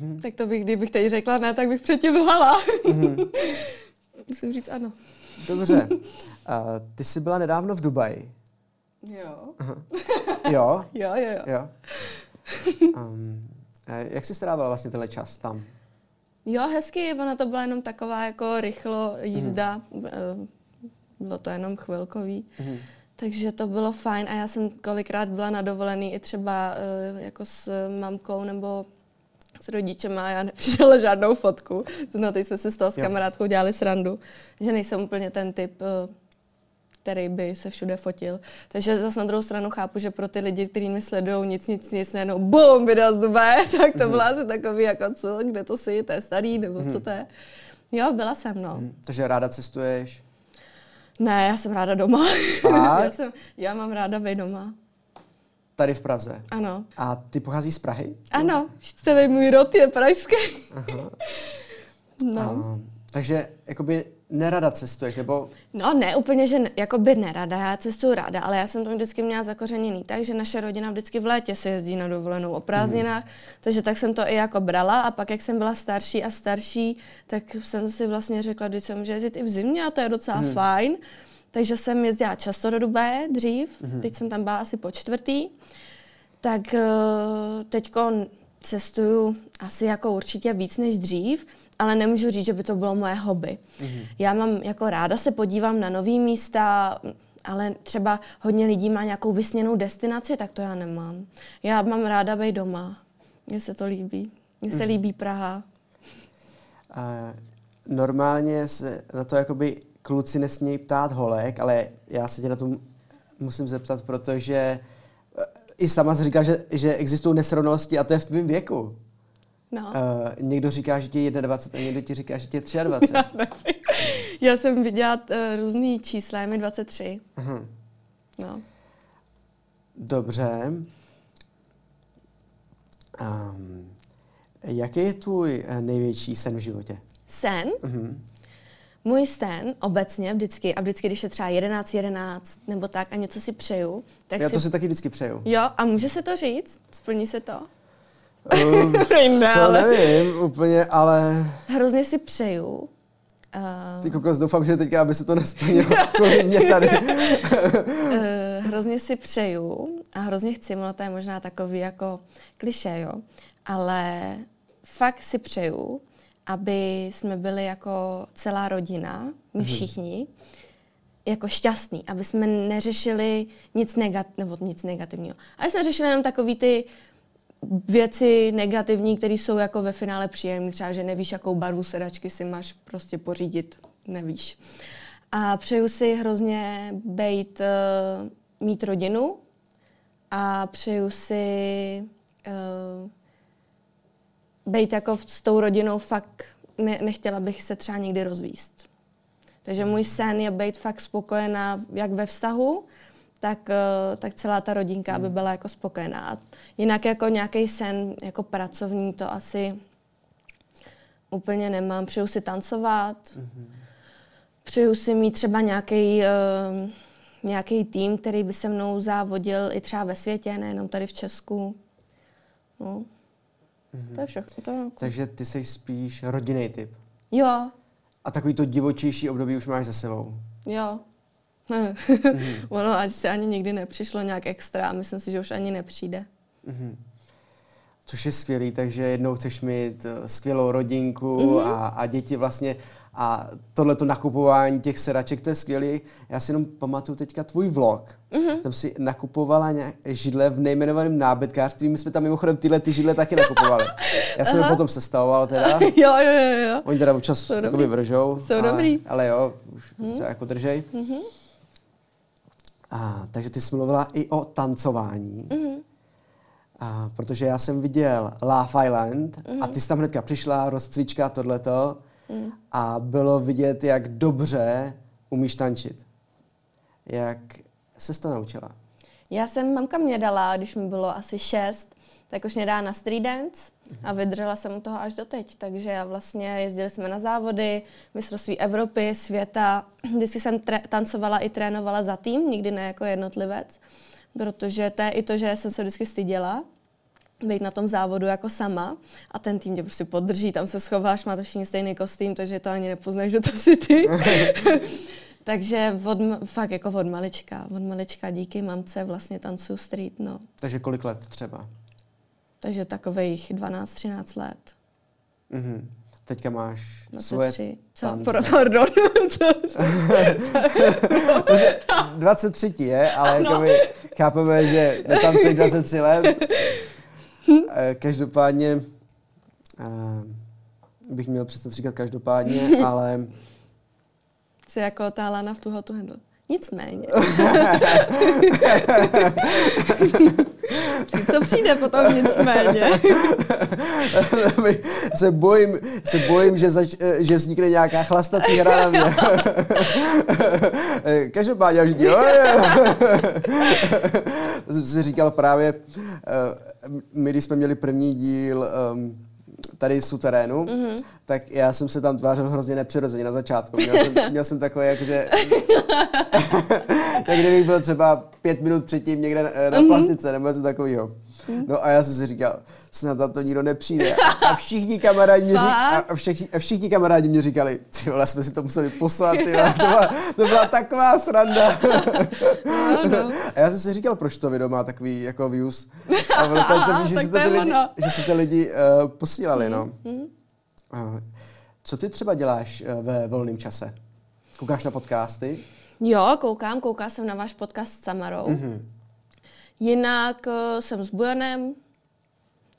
Mhm. Tak to bych, kdybych teď řekla ne, tak bych předtím lhala. Musím říct ano. Dobře. Uh, ty jsi byla nedávno v Dubaji. Jo. Jo? Jo, jo, jo. Jo. Um, jak jsi strávala vlastně tenhle čas tam? Jo, hezky, ona to byla jenom taková jako rychlo jízda. Mhm. Bylo to jenom chvilkový. Mhm. Takže to bylo fajn a já jsem kolikrát byla na dovolený i třeba eh, jako s mamkou nebo s rodičem a já nepřidala žádnou fotku. No, teď jsme si z toho s Jo. kamarádkou dělali srandu, že nejsem úplně ten typ, eh, který by se všude fotil. Takže zase na druhou stranu chápu, že pro ty lidi, kteří mě sledují nic, nic, nic, najednou bum, video z Dubaje, tak to bylo asi takový jako co, kde to jsi, to je starý, nebo co to je. Jo, byla jsem, no. Hm, Takže ráda cestuješ? Ne, já jsem ráda doma. Já, jsem, já mám ráda být doma. Tady v Praze. Ano. A ty pocházíš z Prahy? Ano, celý můj rod je pražský. no. A, takže jakoby nerada cestuješ, nebo no, ne úplně, že ne, jako by nerada, já cestuju ráda, ale já jsem to vždycky měla zakořeněný tak, že naše rodina vždycky v létě se jezdí na dovolenou o prázdninách, takže tak jsem to i jako brala a pak, jak jsem byla starší a starší, tak jsem si vlastně řekla, že jsem může jezdit i v zimě a to je docela fajn. Takže jsem jezdila často do Dubaje dřív, teď jsem tam byla asi po čtvrtý. Tak teď cestuju asi jako určitě víc než dřív, ale nemůžu říct, že by to bylo moje hobby. Mm-hmm. Já mám jako ráda se podívám na nový místa, ale třeba hodně lidí má nějakou vysněnou destinaci, tak to já nemám. Já mám ráda být doma. Mně se to líbí. Mně se mm-hmm. líbí Praha. uh, normálně se na to jakoby kluci nesmějí ptát holek, ale já se tě na to musím zeptat, protože eh, i sama jsi říká, že, že existují nesrovnalosti a to je v tvém věku. No. Uh, někdo říká, že ti je 21 a někdo ti říká, že ti je 23. Já, nevím. já jsem viděla uh, různý čísla, je mi 23. Aha. No. Dobře. Um, jaký je tvůj eh, největší sen v životě? Sen? Uh-huh. Můj sen obecně vždycky, a vždycky, když je třeba 11, 11 nebo tak a něco si přeju, tak Já si... to si taky vždycky přeju. Jo, a může se to říct? Splní se to? Uh, ne, to nevím úplně, ale... hrozně si přeju, Ty kokos, doufám, že teďka, aby se to nesplnilo kvůli mě tady. uh, hrozně si přeju a hrozně chci, ono to je možná takový jako kliše, jo, ale fakt si přeju, aby jsme byli jako celá rodina, my mhm. všichni, jako šťastní, aby jsme neřešili nic, negat, nebo nic negativního. Aby jsme řešili jenom takový ty věci negativní, které jsou jako ve finále příjemné, třeba, že nevíš, jakou barvu sedačky si máš prostě pořídit, nevíš. A přeju si hrozně být, uh, mít rodinu a přeju si uh, být jako s tou rodinou fakt, ne, nechtěla bych se třeba nikdy rozvíst. Takže můj sen je být fakt spokojená jak ve vztahu, tak, uh, tak celá ta rodinka, aby byla jako spokojená. Jinak jako nějaký sen jako pracovní to asi úplně nemám. Přeju si tancovat, mm-hmm. přeju si mít třeba nějaký uh, nějaký tým, který by se mnou závodil i třeba ve světě, nejenom tady v Česku. No. Mm-hmm. To je všechno. To je jako... Takže ty jsi spíš rodinný typ. Jo. A takový to divočejší období už máš za sebou. Jo. Mm-hmm. ono ať se ani nikdy nepřišlo nějak extra myslím si, že už ani nepřijde. Mm-hmm. Což je skvělý, takže jednou chceš mít eh, skvělou rodinku mm-hmm. a, a děti vlastně a tohleto nakupování těch sedaček, to je skvělý. Já si jenom pamatuju teďka tvůj vlog. Mm-hmm. Tam si nakupovala židle v nejmenovaném nábytkářství. My jsme tam mimochodem tyhle ty židle taky nakupovali. Já jsem je potom sestavoval teda. jo, jo, jo, jo. Oni teda občas jakoby vržou. Jsou ale, dobrý. Ale jo, už mm. se jako držej. Mm-hmm. A, takže ty jsi mluvila i o tancování. Mm-hmm. A, protože já jsem viděl Love Island mm-hmm. a ty jsi tam hnedka přišla, rozcvička, tohleto. Mm. A bylo vidět, jak dobře umíš tančit. Jak se to naučila? Já jsem, mamka mě dala, když mi bylo asi šest, tak už mě dá na street dance a vydržela jsem u toho až do teď. Takže já vlastně jezdili jsme na závody, mistrovství Evropy, světa. Vždycky jsem tre- tancovala i trénovala za tým, nikdy ne jako jednotlivec, protože to je i to, že jsem se vždycky styděla být na tom závodu jako sama a ten tým tě prostě podrží, tam se schováš, máte všichni stejný kostým, takže to ani nepoznáš, že to jsi ty. takže od, fakt jako od malička, od malička díky mamce vlastně tancuju street, no. Takže kolik let třeba? Takže takových 12-13 let. Mhm. Teďka máš 23. svoje Co? Tance. Pardon. 23 je, ale jako my chápeme, že netancují 23 let. Eh, každopádně uh, bych měl přestat říkat každopádně, ale... Jsi jako ta Lana v tu hotu handle. Nicméně. Co přijde potom nicméně? se bojím, se bojím že, zač, eh, že vznikne nějaká chlastací hra na mě. Každopádně, já vždycky, jsem si říkal právě, my když jsme měli první díl um, tady z suterénu, mm-hmm. tak já jsem se tam tvářil hrozně nepřirozeně na začátku. Měl jsem, měl jsem takové, jakože... jak kdybych byl třeba pět minut předtím někde na, na mm-hmm. plastice nebo něco takového. Mm. No a já jsem si říkal, snad tam to nikdo nepřijde. A všichni kamarádi mě, řík, a všichni, a všichni kamarádi mě říkali, ty vole, jsme si to museli poslat, ty vole, to, byla, to byla taková sranda. A já jsem si říkal, proč to video má takový jako views. A ono to, že, si to ty lidi, že si ty lidi uh, posílali, no. Uh, co ty třeba děláš uh, ve volném čase? Koukáš na podcasty? Jo, koukám, koukám jsem na váš podcast s Samarou. Mm-hmm. Jinak uh, jsem s Bujanem,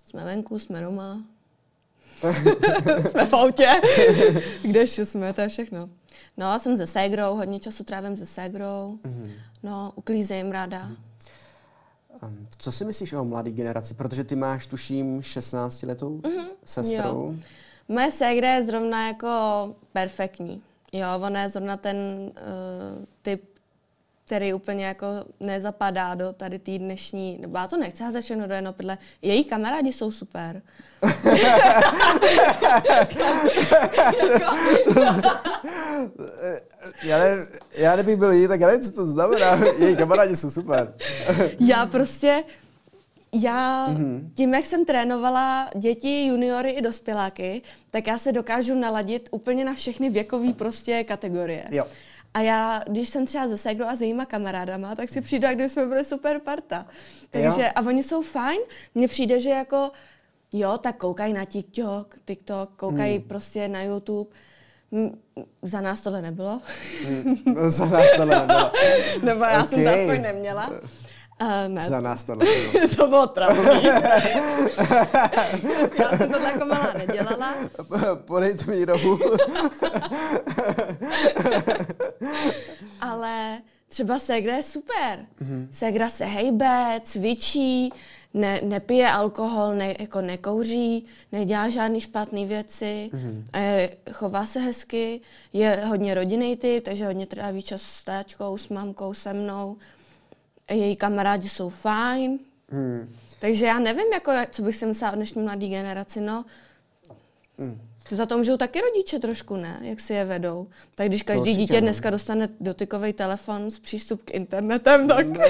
jsme venku, jsme doma. jsme v autě. Kde jsme, to je všechno. No, jsem se ségrou, hodně času trávím se ségrou. Mm-hmm. No, uklízím ráda. Mm-hmm. Co si myslíš o mladé generaci? Protože ty máš, tuším, 16 letou mm-hmm. sestrou. Jo. Moje ségra je zrovna jako perfektní. Jo, ona je zrovna ten uh, typ který úplně jako nezapadá do tady té dnešní, nebo já to nechci házet všechno do jednoho prdle. Její kamarádi jsou super. já, ne, já nebych byl jí, tak já nevím, co to znamená. Její kamarádi jsou super. já prostě, já mm-hmm. tím, jak jsem trénovala děti, juniory i dospěláky, tak já se dokážu naladit úplně na všechny věkové prostě kategorie. Jo. A já, když jsem třeba ze Segrou a s jejíma kamarádama, tak si přijdu, jak jsme byli super parta. Takže, a oni jsou fajn. Mně přijde, že jako, jo, tak koukají na TikTok, TikTok koukají hmm. prostě na YouTube. Za nás tohle nebylo. Hmm. Za nás tohle nebylo. Nebo já okay. jsem to aspoň neměla. Uh, ne. Za nás to nebylo. to bylo trapný. Já jsem to jako malá nedělala. Podejte mi rohu. Ale třeba Segra je super. Mm-hmm. Segra se hejbe, cvičí, ne, nepije alkohol, ne, jako nekouří, nedělá žádné špatné věci, mm-hmm. je, chová se hezky, je hodně rodinný typ, takže hodně tráví čas s táťkou, s mamkou, se mnou její kamarádi jsou fajn. Hmm. Takže já nevím, jako, co bych si myslela o dnešní mladé generaci. No, hmm. Za to můžou taky rodiče trošku, ne? Jak si je vedou. Tak když každý dítě ne. dneska dostane dotykový telefon s přístup k internetem, tak... Ne.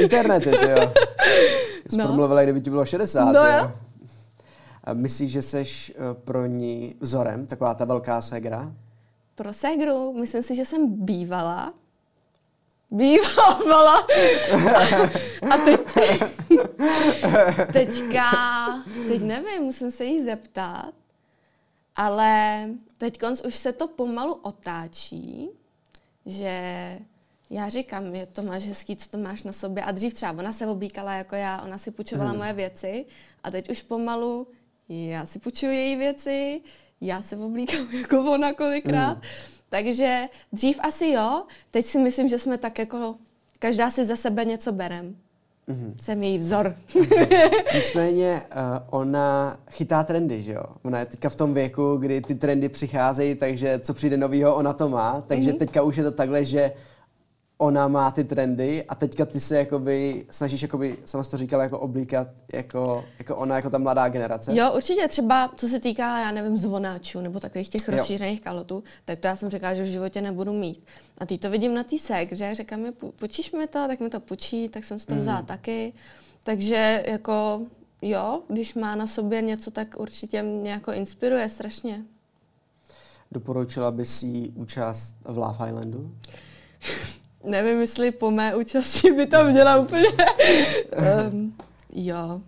Internety, ty jo. Jsi no. promluvila, kdyby ti bylo 60, no, jo. A myslíš, že jsi eh, pro ní vzorem, taková ta velká segra? Pro segru? Myslím si, že jsem bývala bývala. A teď, teďka, teď nevím, musím se jí zeptat, ale teď už se to pomalu otáčí, že já říkám, že to máš hezký, co to máš na sobě. A dřív třeba ona se oblíkala jako já, ona si půjčovala hmm. moje věci a teď už pomalu já si půjčuju její věci, já se oblíkám jako ona kolikrát. Hmm. Takže dřív asi jo, teď si myslím, že jsme tak jako, každá si za sebe něco berem. Mm-hmm. Jsem její vzor. Nicméně uh, ona chytá trendy, že jo? Ona je teďka v tom věku, kdy ty trendy přicházejí, takže co přijde novýho, ona to má. Takže mm-hmm. teďka už je to takhle, že ona má ty trendy a teďka ty se jakoby snažíš, jakoby, sama to říkala, jako oblíkat jako, jako ona, jako ta mladá generace? Jo, určitě třeba, co se týká, já nevím, zvonáčů nebo takových těch rozšířených kalotů, tak to já jsem řekla, že v životě nebudu mít. A ty to vidím na té sek, že říkám mi, počíš mi to, tak mi to počí, tak jsem si to vzala mm. taky. Takže jako jo, když má na sobě něco, tak určitě mě jako inspiruje strašně. Doporučila by si účast v Love Islandu? nevím, jestli po mé účasti by tam měla úplně... um, jo.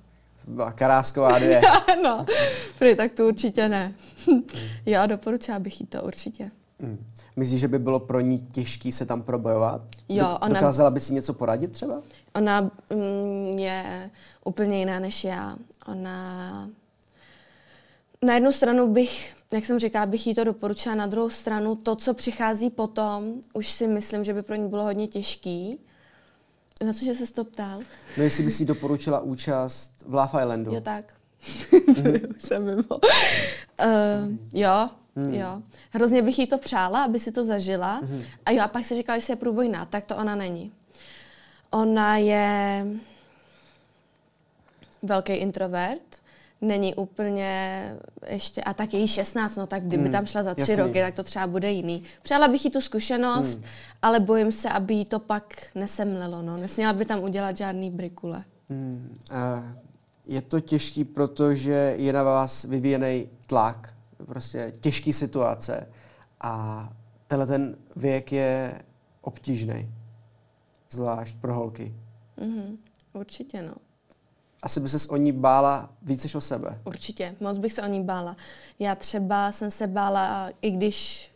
Byla Karásková dvě. no, prý, tak to určitě ne. Já doporučila bych jí to určitě. Hmm. Myslíš, že by bylo pro ní těžké se tam probojovat? Jo, ona... Dokázala by si něco poradit třeba? Ona mm, je úplně jiná než já. Ona... Na jednu stranu bych jak jsem říkala, bych jí to doporučila. Na druhou stranu, to, co přichází potom, už si myslím, že by pro ní bylo hodně těžký. Na co, že se to ptal? No, jestli by si doporučila účast v Love Islandu. Jo, tak. mm-hmm. jsem mimo. Uh, jo, mm. jo. Hrozně bych jí to přála, aby si to zažila. Mm. A jo, a pak se říkala, že je průbojná, tak to ona není. Ona je velký introvert, není úplně ještě, a tak její 16, no tak kdyby hmm, tam šla za tři jasný. roky, tak to třeba bude jiný. Přála bych jí tu zkušenost, hmm. ale bojím se, aby jí to pak nesemlelo, no. Nesměla by tam udělat žádný brikule. Hmm. Uh, je to těžký, protože je na vás vyvíjený tlak, prostě těžký situace a tenhle ten věk je obtížný, zvlášť pro holky. Mm-hmm, určitě, no asi by se o ní bála víc než o sebe. Určitě, moc bych se o ní bála. Já třeba jsem se bála, i když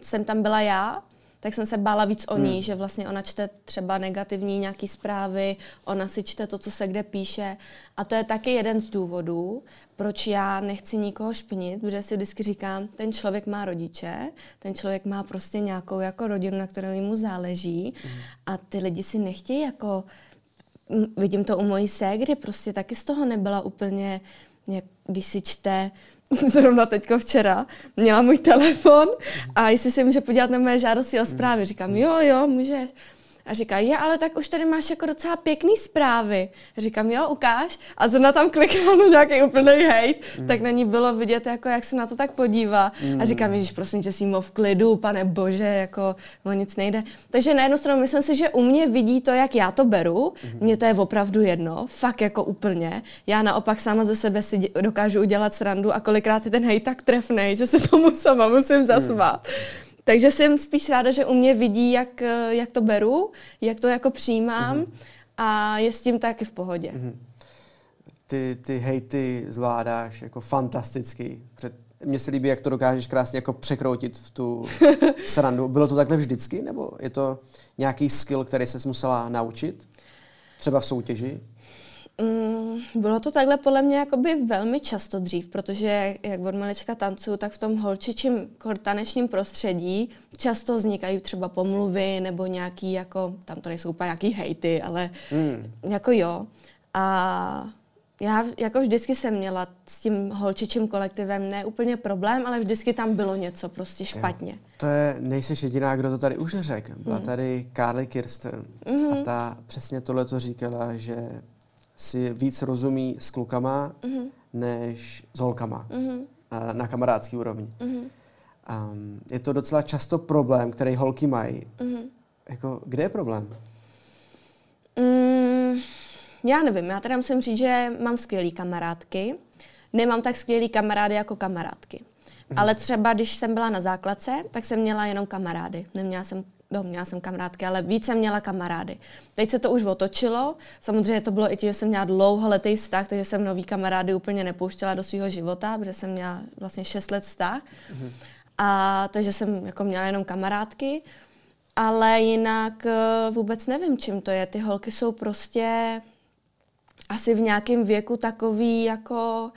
jsem tam byla já, tak jsem se bála víc o ní, hmm. že vlastně ona čte třeba negativní nějaký zprávy, ona si čte to, co se kde píše. A to je taky jeden z důvodů, proč já nechci nikoho špinit, protože si vždycky říkám, ten člověk má rodiče, ten člověk má prostě nějakou jako rodinu, na kterou mu záleží hmm. a ty lidi si nechtějí jako vidím to u mojí ségry, prostě taky z toho nebyla úplně, jak, když si čte, zrovna teďko včera, měla můj telefon a jestli si může podívat na moje žádosti o zprávy. Říkám, jo, jo, můžeš. A říká, je, ale tak už tady máš jako docela pěkný zprávy. A říkám, jo, ukáž. A zrovna tam klikla na nějaký úplný hate, mm. tak na ní bylo vidět, jako jak se na to tak podívá. Mm. A říkám, že prosím tě, Simo, v klidu, pane bože, jako o nic nejde. Takže na jednu stranu myslím si, že u mě vidí to, jak já to beru. Mm. Mně to je opravdu jedno, fakt jako úplně. Já naopak sama ze sebe si dokážu udělat srandu a kolikrát je ten hejt tak trefnej, že se tomu sama musím zasvát. Mm. Takže jsem spíš ráda, že u mě vidí, jak, jak to beru, jak to jako přijímám mm-hmm. a je s tím taky v pohodě. Mm-hmm. Ty, ty hejty zvládáš jako fantasticky. Mně se líbí, jak to dokážeš krásně jako překroutit v tu srandu. Bylo to takhle vždycky, nebo je to nějaký skill, který jsi musela naučit? Třeba v soutěži? Mm, bylo to takhle podle mě jakoby velmi často dřív, protože jak od malička tancuju, tak v tom holčičím tanečním prostředí často vznikají třeba pomluvy nebo nějaký jako, tam to nejsou úplně nějaký hejty, ale mm. jako jo. A já jako vždycky jsem měla s tím holčičím kolektivem ne úplně problém, ale vždycky tam bylo něco prostě špatně. Jo. To je, nejseš jediná, kdo to tady už řekl. Byla mm. tady Carly Kirsten mm. a ta přesně tohle to říkala, že si víc rozumí s klukama, mm-hmm. než s holkama mm-hmm. na, na kamarádský úrovni. Mm-hmm. Um, je to docela často problém, který holky mají. Mm-hmm. Jako, kde je problém? Mm, já nevím, já teda musím říct, že mám skvělé kamarádky. Nemám tak skvělý kamarády jako kamarádky. Mm-hmm. Ale třeba, když jsem byla na základce, tak jsem měla jenom kamarády. Neměla jsem no, měla jsem kamarádky, ale více měla kamarády. Teď se to už otočilo. Samozřejmě to bylo i tím, že jsem měla dlouholetý vztah, takže jsem nový kamarády úplně nepouštěla do svého života, protože jsem měla vlastně 6 let vztah. Mm-hmm. A takže jsem jako měla jenom kamarádky. Ale jinak eh, vůbec nevím, čím to je. Ty holky jsou prostě asi v nějakém věku takový jako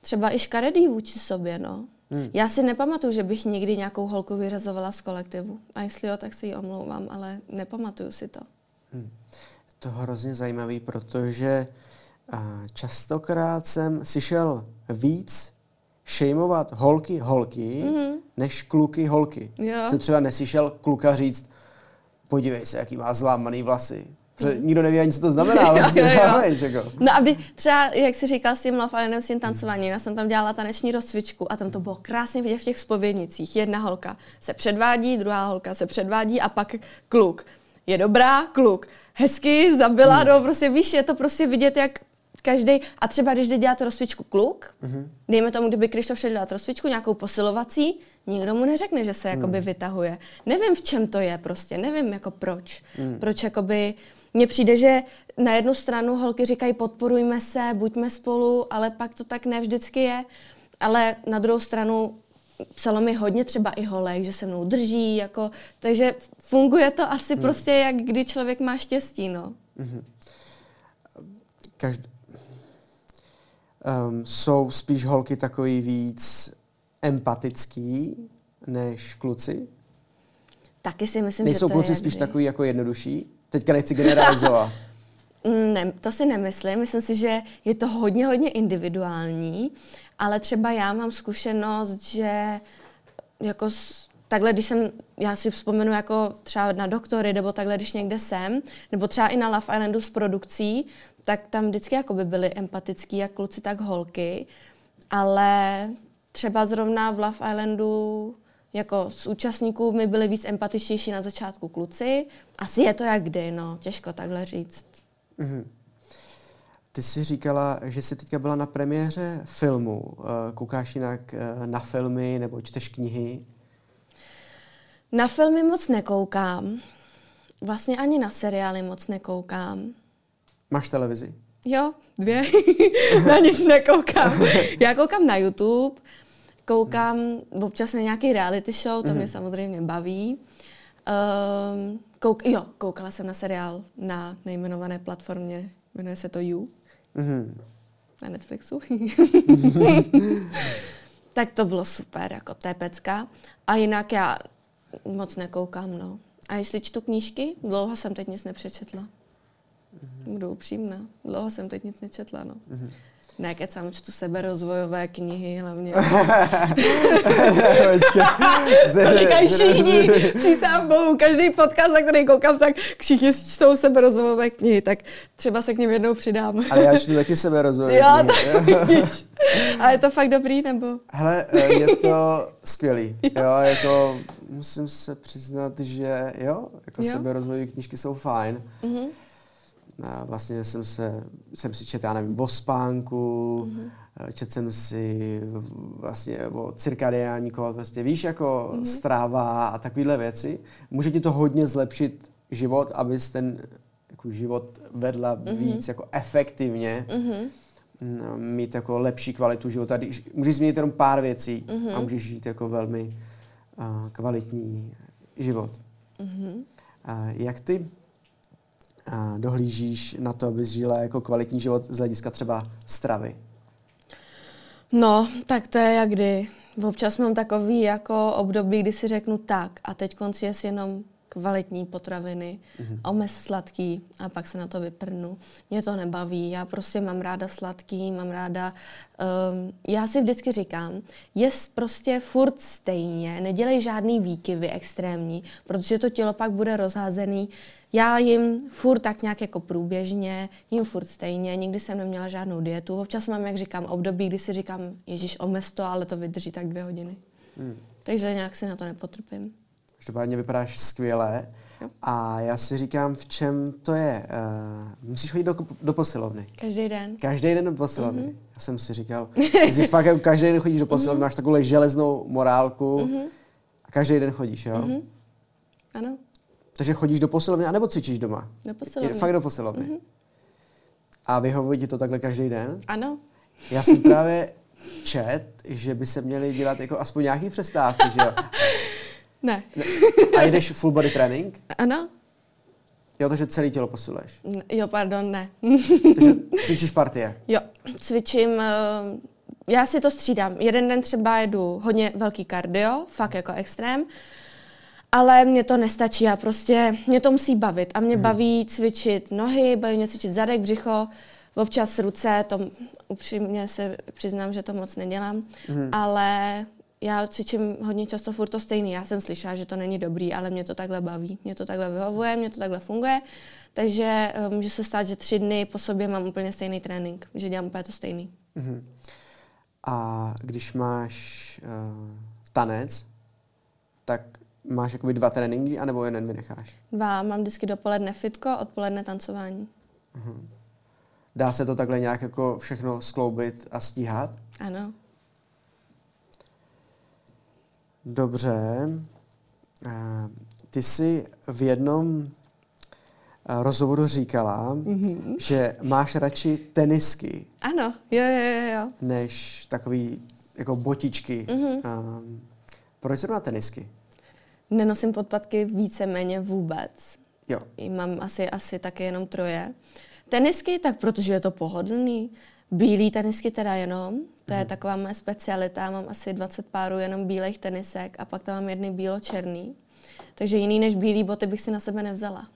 třeba i škaredý vůči sobě, no. Hmm. Já si nepamatuju, že bych někdy nějakou holku vyrazovala z kolektivu. A jestli jo, tak si ji omlouvám, ale nepamatuju si to. Hmm. To hrozně zajímavý, protože častokrát jsem slyšel víc šejmovat holky holky, mm-hmm. než kluky holky. Jo. Jsem třeba neslyšel kluka říct, podívej se, jaký má zlámaný vlasy. Nikdo neví ani, co to znamená. Vlastně, jo, jo, jo. Jako. No a kdy, třeba, jak jsi říkal s tím Love Islandem, s tím tancováním, já jsem tam dělala taneční rozcvičku a tam to bylo krásně vidět v těch spovědnicích. Jedna holka se předvádí, druhá holka se předvádí a pak kluk. Je dobrá, kluk. Hezky, zabila, hmm. no prostě víš, je to prostě vidět, jak každý a třeba když jde dělat rozcvičku kluk, mm-hmm. dejme tomu, kdyby Krištof šel dělat rozcvičku, nějakou posilovací, nikdo mu neřekne, že se mm. jakoby vytahuje. Nevím, v čem to je prostě, nevím jako proč. Mm. Proč jakoby mně přijde, že na jednu stranu holky říkají podporujme se, buďme spolu, ale pak to tak ne vždycky je. Ale na druhou stranu psalo mi hodně třeba i holek, že se mnou drží, jako, takže funguje to asi hmm. prostě, jak kdy člověk má štěstí, no. Mm-hmm. Každ... Um, jsou spíš holky takový víc empatický než kluci? Taky si myslím, Nejsou že to kluci je spíš takový jako jednodušší? Teďka nechci generalizovat. ne, to si nemyslím. Myslím si, že je to hodně, hodně individuální, ale třeba já mám zkušenost, že jako takhle, když jsem, já si vzpomenu jako třeba na doktory, nebo takhle, když někde jsem, nebo třeba i na Love Islandu s produkcí, tak tam vždycky jako by byli empatický, jak kluci, tak holky, ale třeba zrovna v Love Islandu jako z účastníků mi byli víc empatičtější na začátku kluci. Asi je to jak kdy, no, těžko takhle říct. Mm-hmm. Ty jsi říkala, že jsi teďka byla na premiéře filmu. Eh, koukáš jinak eh, na filmy nebo čteš knihy? Na filmy moc nekoukám. Vlastně ani na seriály moc nekoukám. Máš televizi? Jo, dvě. na nic nekoukám. Já koukám na YouTube, Koukám občas na nějaký reality show, to mm-hmm. mě mhm. samozřejmě baví. Um, kouk, jo, koukala jsem na seriál na nejmenované platformě, jmenuje se to You. Mm-hmm. Na Netflixu. tak to bylo super, jako tepecka. A jinak já moc nekoukám, no. A jestli čtu knížky, dlouho jsem teď nic nepřečetla. Mm-hmm. Budu upřímná. Dlouho jsem teď nic nečetla, no. Mm-hmm. Ne, kecám, čtu sebe rozvojové knihy hlavně. Říkají všichni, přísám bohu, každý podcast, na který koukám, tak všichni čtou sebe rozvojové knihy, tak třeba se k ním jednou přidám. Ale já čtu taky sebe rozvojové jo, knihy. A je to fakt dobrý, nebo? Hele, eh, je to skvělý. Jo, jako musím se přiznat, že jo, jako jo. sebe rozvojové knížky jsou fajn. Mm-hmm. A vlastně jsem, se, jsem si četl, já nevím, o spánku, mm-hmm. četl jsem si vlastně o cirkadiální kolo, prostě víš, jako mm-hmm. stráva a takovéhle věci. Může ti to hodně zlepšit život, abys ten jako život vedla mm-hmm. víc jako efektivně. Mm-hmm mít jako lepší kvalitu života. Když můžeš změnit jenom pár věcí mm-hmm. a můžeš žít jako velmi uh, kvalitní život. Mm-hmm. Uh, jak ty dohlížíš na to, abys žila jako kvalitní život z hlediska třeba stravy? No, tak to je jak kdy. Občas mám takový jako období, kdy si řeknu tak a teď konci je jenom kvalitní potraviny, mm-hmm. omez sladký a pak se na to vyprnu. Mě to nebaví, já prostě mám ráda sladký, mám ráda, um, já si vždycky říkám, jest prostě furt stejně, nedělej žádný výkyvy extrémní, protože to tělo pak bude rozházený. Já jim furt tak nějak jako průběžně, jim furt stejně, nikdy jsem neměla žádnou dietu. Občas mám, jak říkám, období, kdy si říkám, ježíš, omez to, ale to vydrží tak dvě hodiny. Mm. Takže nějak si na to nepotrpím. Každopádně vypadáš skvěle. A já si říkám, v čem to je. Uh, musíš chodit do, do posilovny. Každý den. Každý den do posilovny. Mm-hmm. Já jsem si říkal, jestli fakt jako každý den chodíš do posilovny, mm-hmm. máš takovou železnou morálku mm-hmm. a každý den chodíš, jo? Mm-hmm. Ano. Takže chodíš do posilovny, anebo cvičíš doma? Do posilovny. Je, fakt do posilovny. Mm-hmm. A vyhovuje ti to takhle každý den? Ano. Já jsem právě čet, že by se měly dělat jako aspoň nějaký přestávky, že jo? Ne. A jdeš full body trénink? Ano. Jo, takže celé tělo posiluješ? Jo, pardon, ne. takže cvičíš partie? Jo, cvičím, uh, já si to střídám. Jeden den třeba jedu hodně velký kardio, fakt jako extrém, ale mě to nestačí, já prostě, mě to musí bavit a mě hmm. baví cvičit nohy, baví mě cvičit zadek, břicho, občas ruce, to upřímně se přiznám, že to moc nedělám, hmm. ale já cvičím hodně často furt to stejný. Já jsem slyšela, že to není dobrý, ale mě to takhle baví. Mě to takhle vyhovuje, mě to takhle funguje. Takže uh, může se stát, že tři dny po sobě mám úplně stejný trénink, že dělám úplně to stejný. Uh-huh. A když máš uh, tanec, tak máš jakoby dva tréninky, anebo jeden vynecháš? Dva. Mám vždycky dopoledne fitko, odpoledne tancování. Uh-huh. Dá se to takhle nějak jako všechno skloubit a stíhat? Ano. Dobře. Ty jsi v jednom rozhovoru říkala, mm-hmm. že máš radši tenisky. Ano, jo, jo, jo. Než takový jako botičky. Mm-hmm. proč zrovna tenisky? Nenosím podpatky víceméně vůbec. Jo. Mám asi, asi taky jenom troje. Tenisky, tak protože je to pohodlný. Bílý tenisky teda jenom, to je mhm. taková moje specialita. Mám asi 20 párů jenom bílých tenisek a pak tam mám jedny bílo-černý. Takže jiný než bílý boty bych si na sebe nevzala.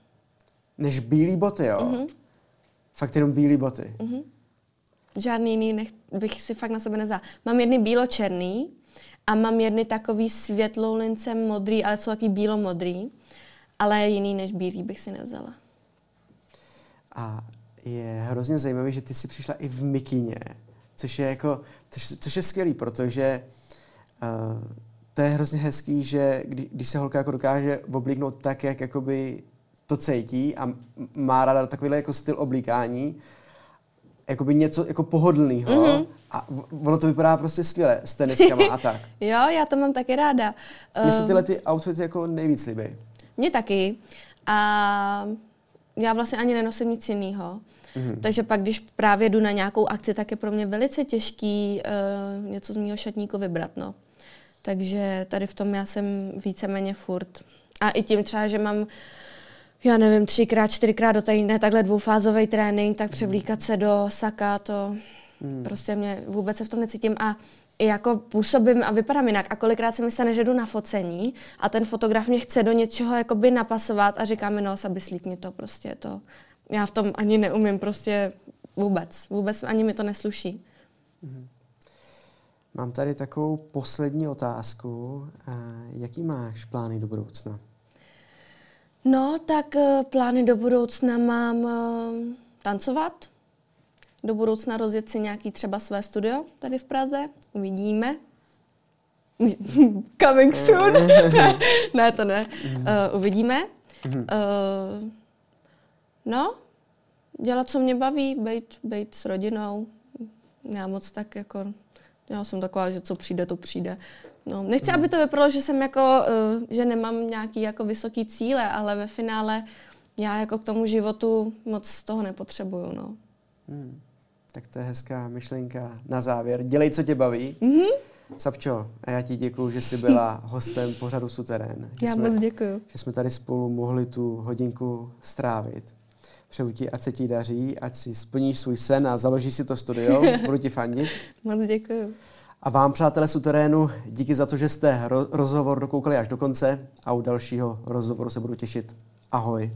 Než bílý boty, jo? Mm-hmm. Fakt jenom bílý boty? Mm-hmm. Žádný jiný nech, bych si fakt na sebe nevzala. Mám jedny bílo-černý a mám jedny takový světlou lincem modrý, ale jsou taky bílo-modrý. Ale jiný než bílý bych si nevzala. A je hrozně zajímavé, že ty jsi přišla i v mikině, což je jako, což, což je skvělý, protože uh, to je hrozně hezký, že kdy, když se holka jako dokáže oblíknout tak, jak jakoby to cítí a má ráda takovýhle jako styl oblíkání, jakoby něco jako pohodlného mm-hmm. a ono to vypadá prostě skvěle s teniskama a tak. jo, já to mám taky ráda. Mně se tyhle ty outfity jako nejvíc líbí. Mně taky. A já vlastně ani nenosím nic jiného. Mm. Takže pak, když právě jdu na nějakou akci, tak je pro mě velice těžký uh, něco z mého šatníku vybrat. No. Takže tady v tom já jsem víceméně furt. A i tím třeba, že mám já nevím, třikrát, čtyřikrát do týdne takhle dvoufázový trénink, tak převlíkat se do saka, to mm. prostě mě vůbec se v tom necítím a i jako působím a vypadám jinak. A kolikrát se mi stane, že jdu na focení a ten fotograf mě chce do něčeho jakoby napasovat a říká mi, no, aby slík mi to prostě to já v tom ani neumím prostě vůbec. Vůbec ani mi to nesluší. Mm-hmm. Mám tady takovou poslední otázku. Jaký máš plány do budoucna? No, tak eh, plány do budoucna mám eh, tancovat. Do budoucna rozjet si nějaký třeba své studio tady v Praze. Uvidíme. Coming soon. ne, to ne. Uh, uvidíme. Uh, no, dělat, co mě baví, být, být s rodinou. Já moc tak jako, já jsem taková, že co přijde, to přijde. No, nechci, aby to vypadalo, že jsem jako, uh, že nemám nějaký jako vysoký cíle, ale ve finále já jako k tomu životu moc z toho nepotřebuju, no. Hmm. Tak to je hezká myšlenka na závěr. Dělej, co tě baví. Mm-hmm. Sapčo, a já ti děkuji, že jsi byla hostem pořadu Suterén. Já jsme, moc děkuji. Že jsme tady spolu mohli tu hodinku strávit. Přeju ti, ať se ti daří, ať si splníš svůj sen a založíš si to studio. Budu ti fandit. Moc děkuji. A vám, přátelé Suterénu, díky za to, že jste ro- rozhovor dokoukali až do konce a u dalšího rozhovoru se budu těšit. Ahoj.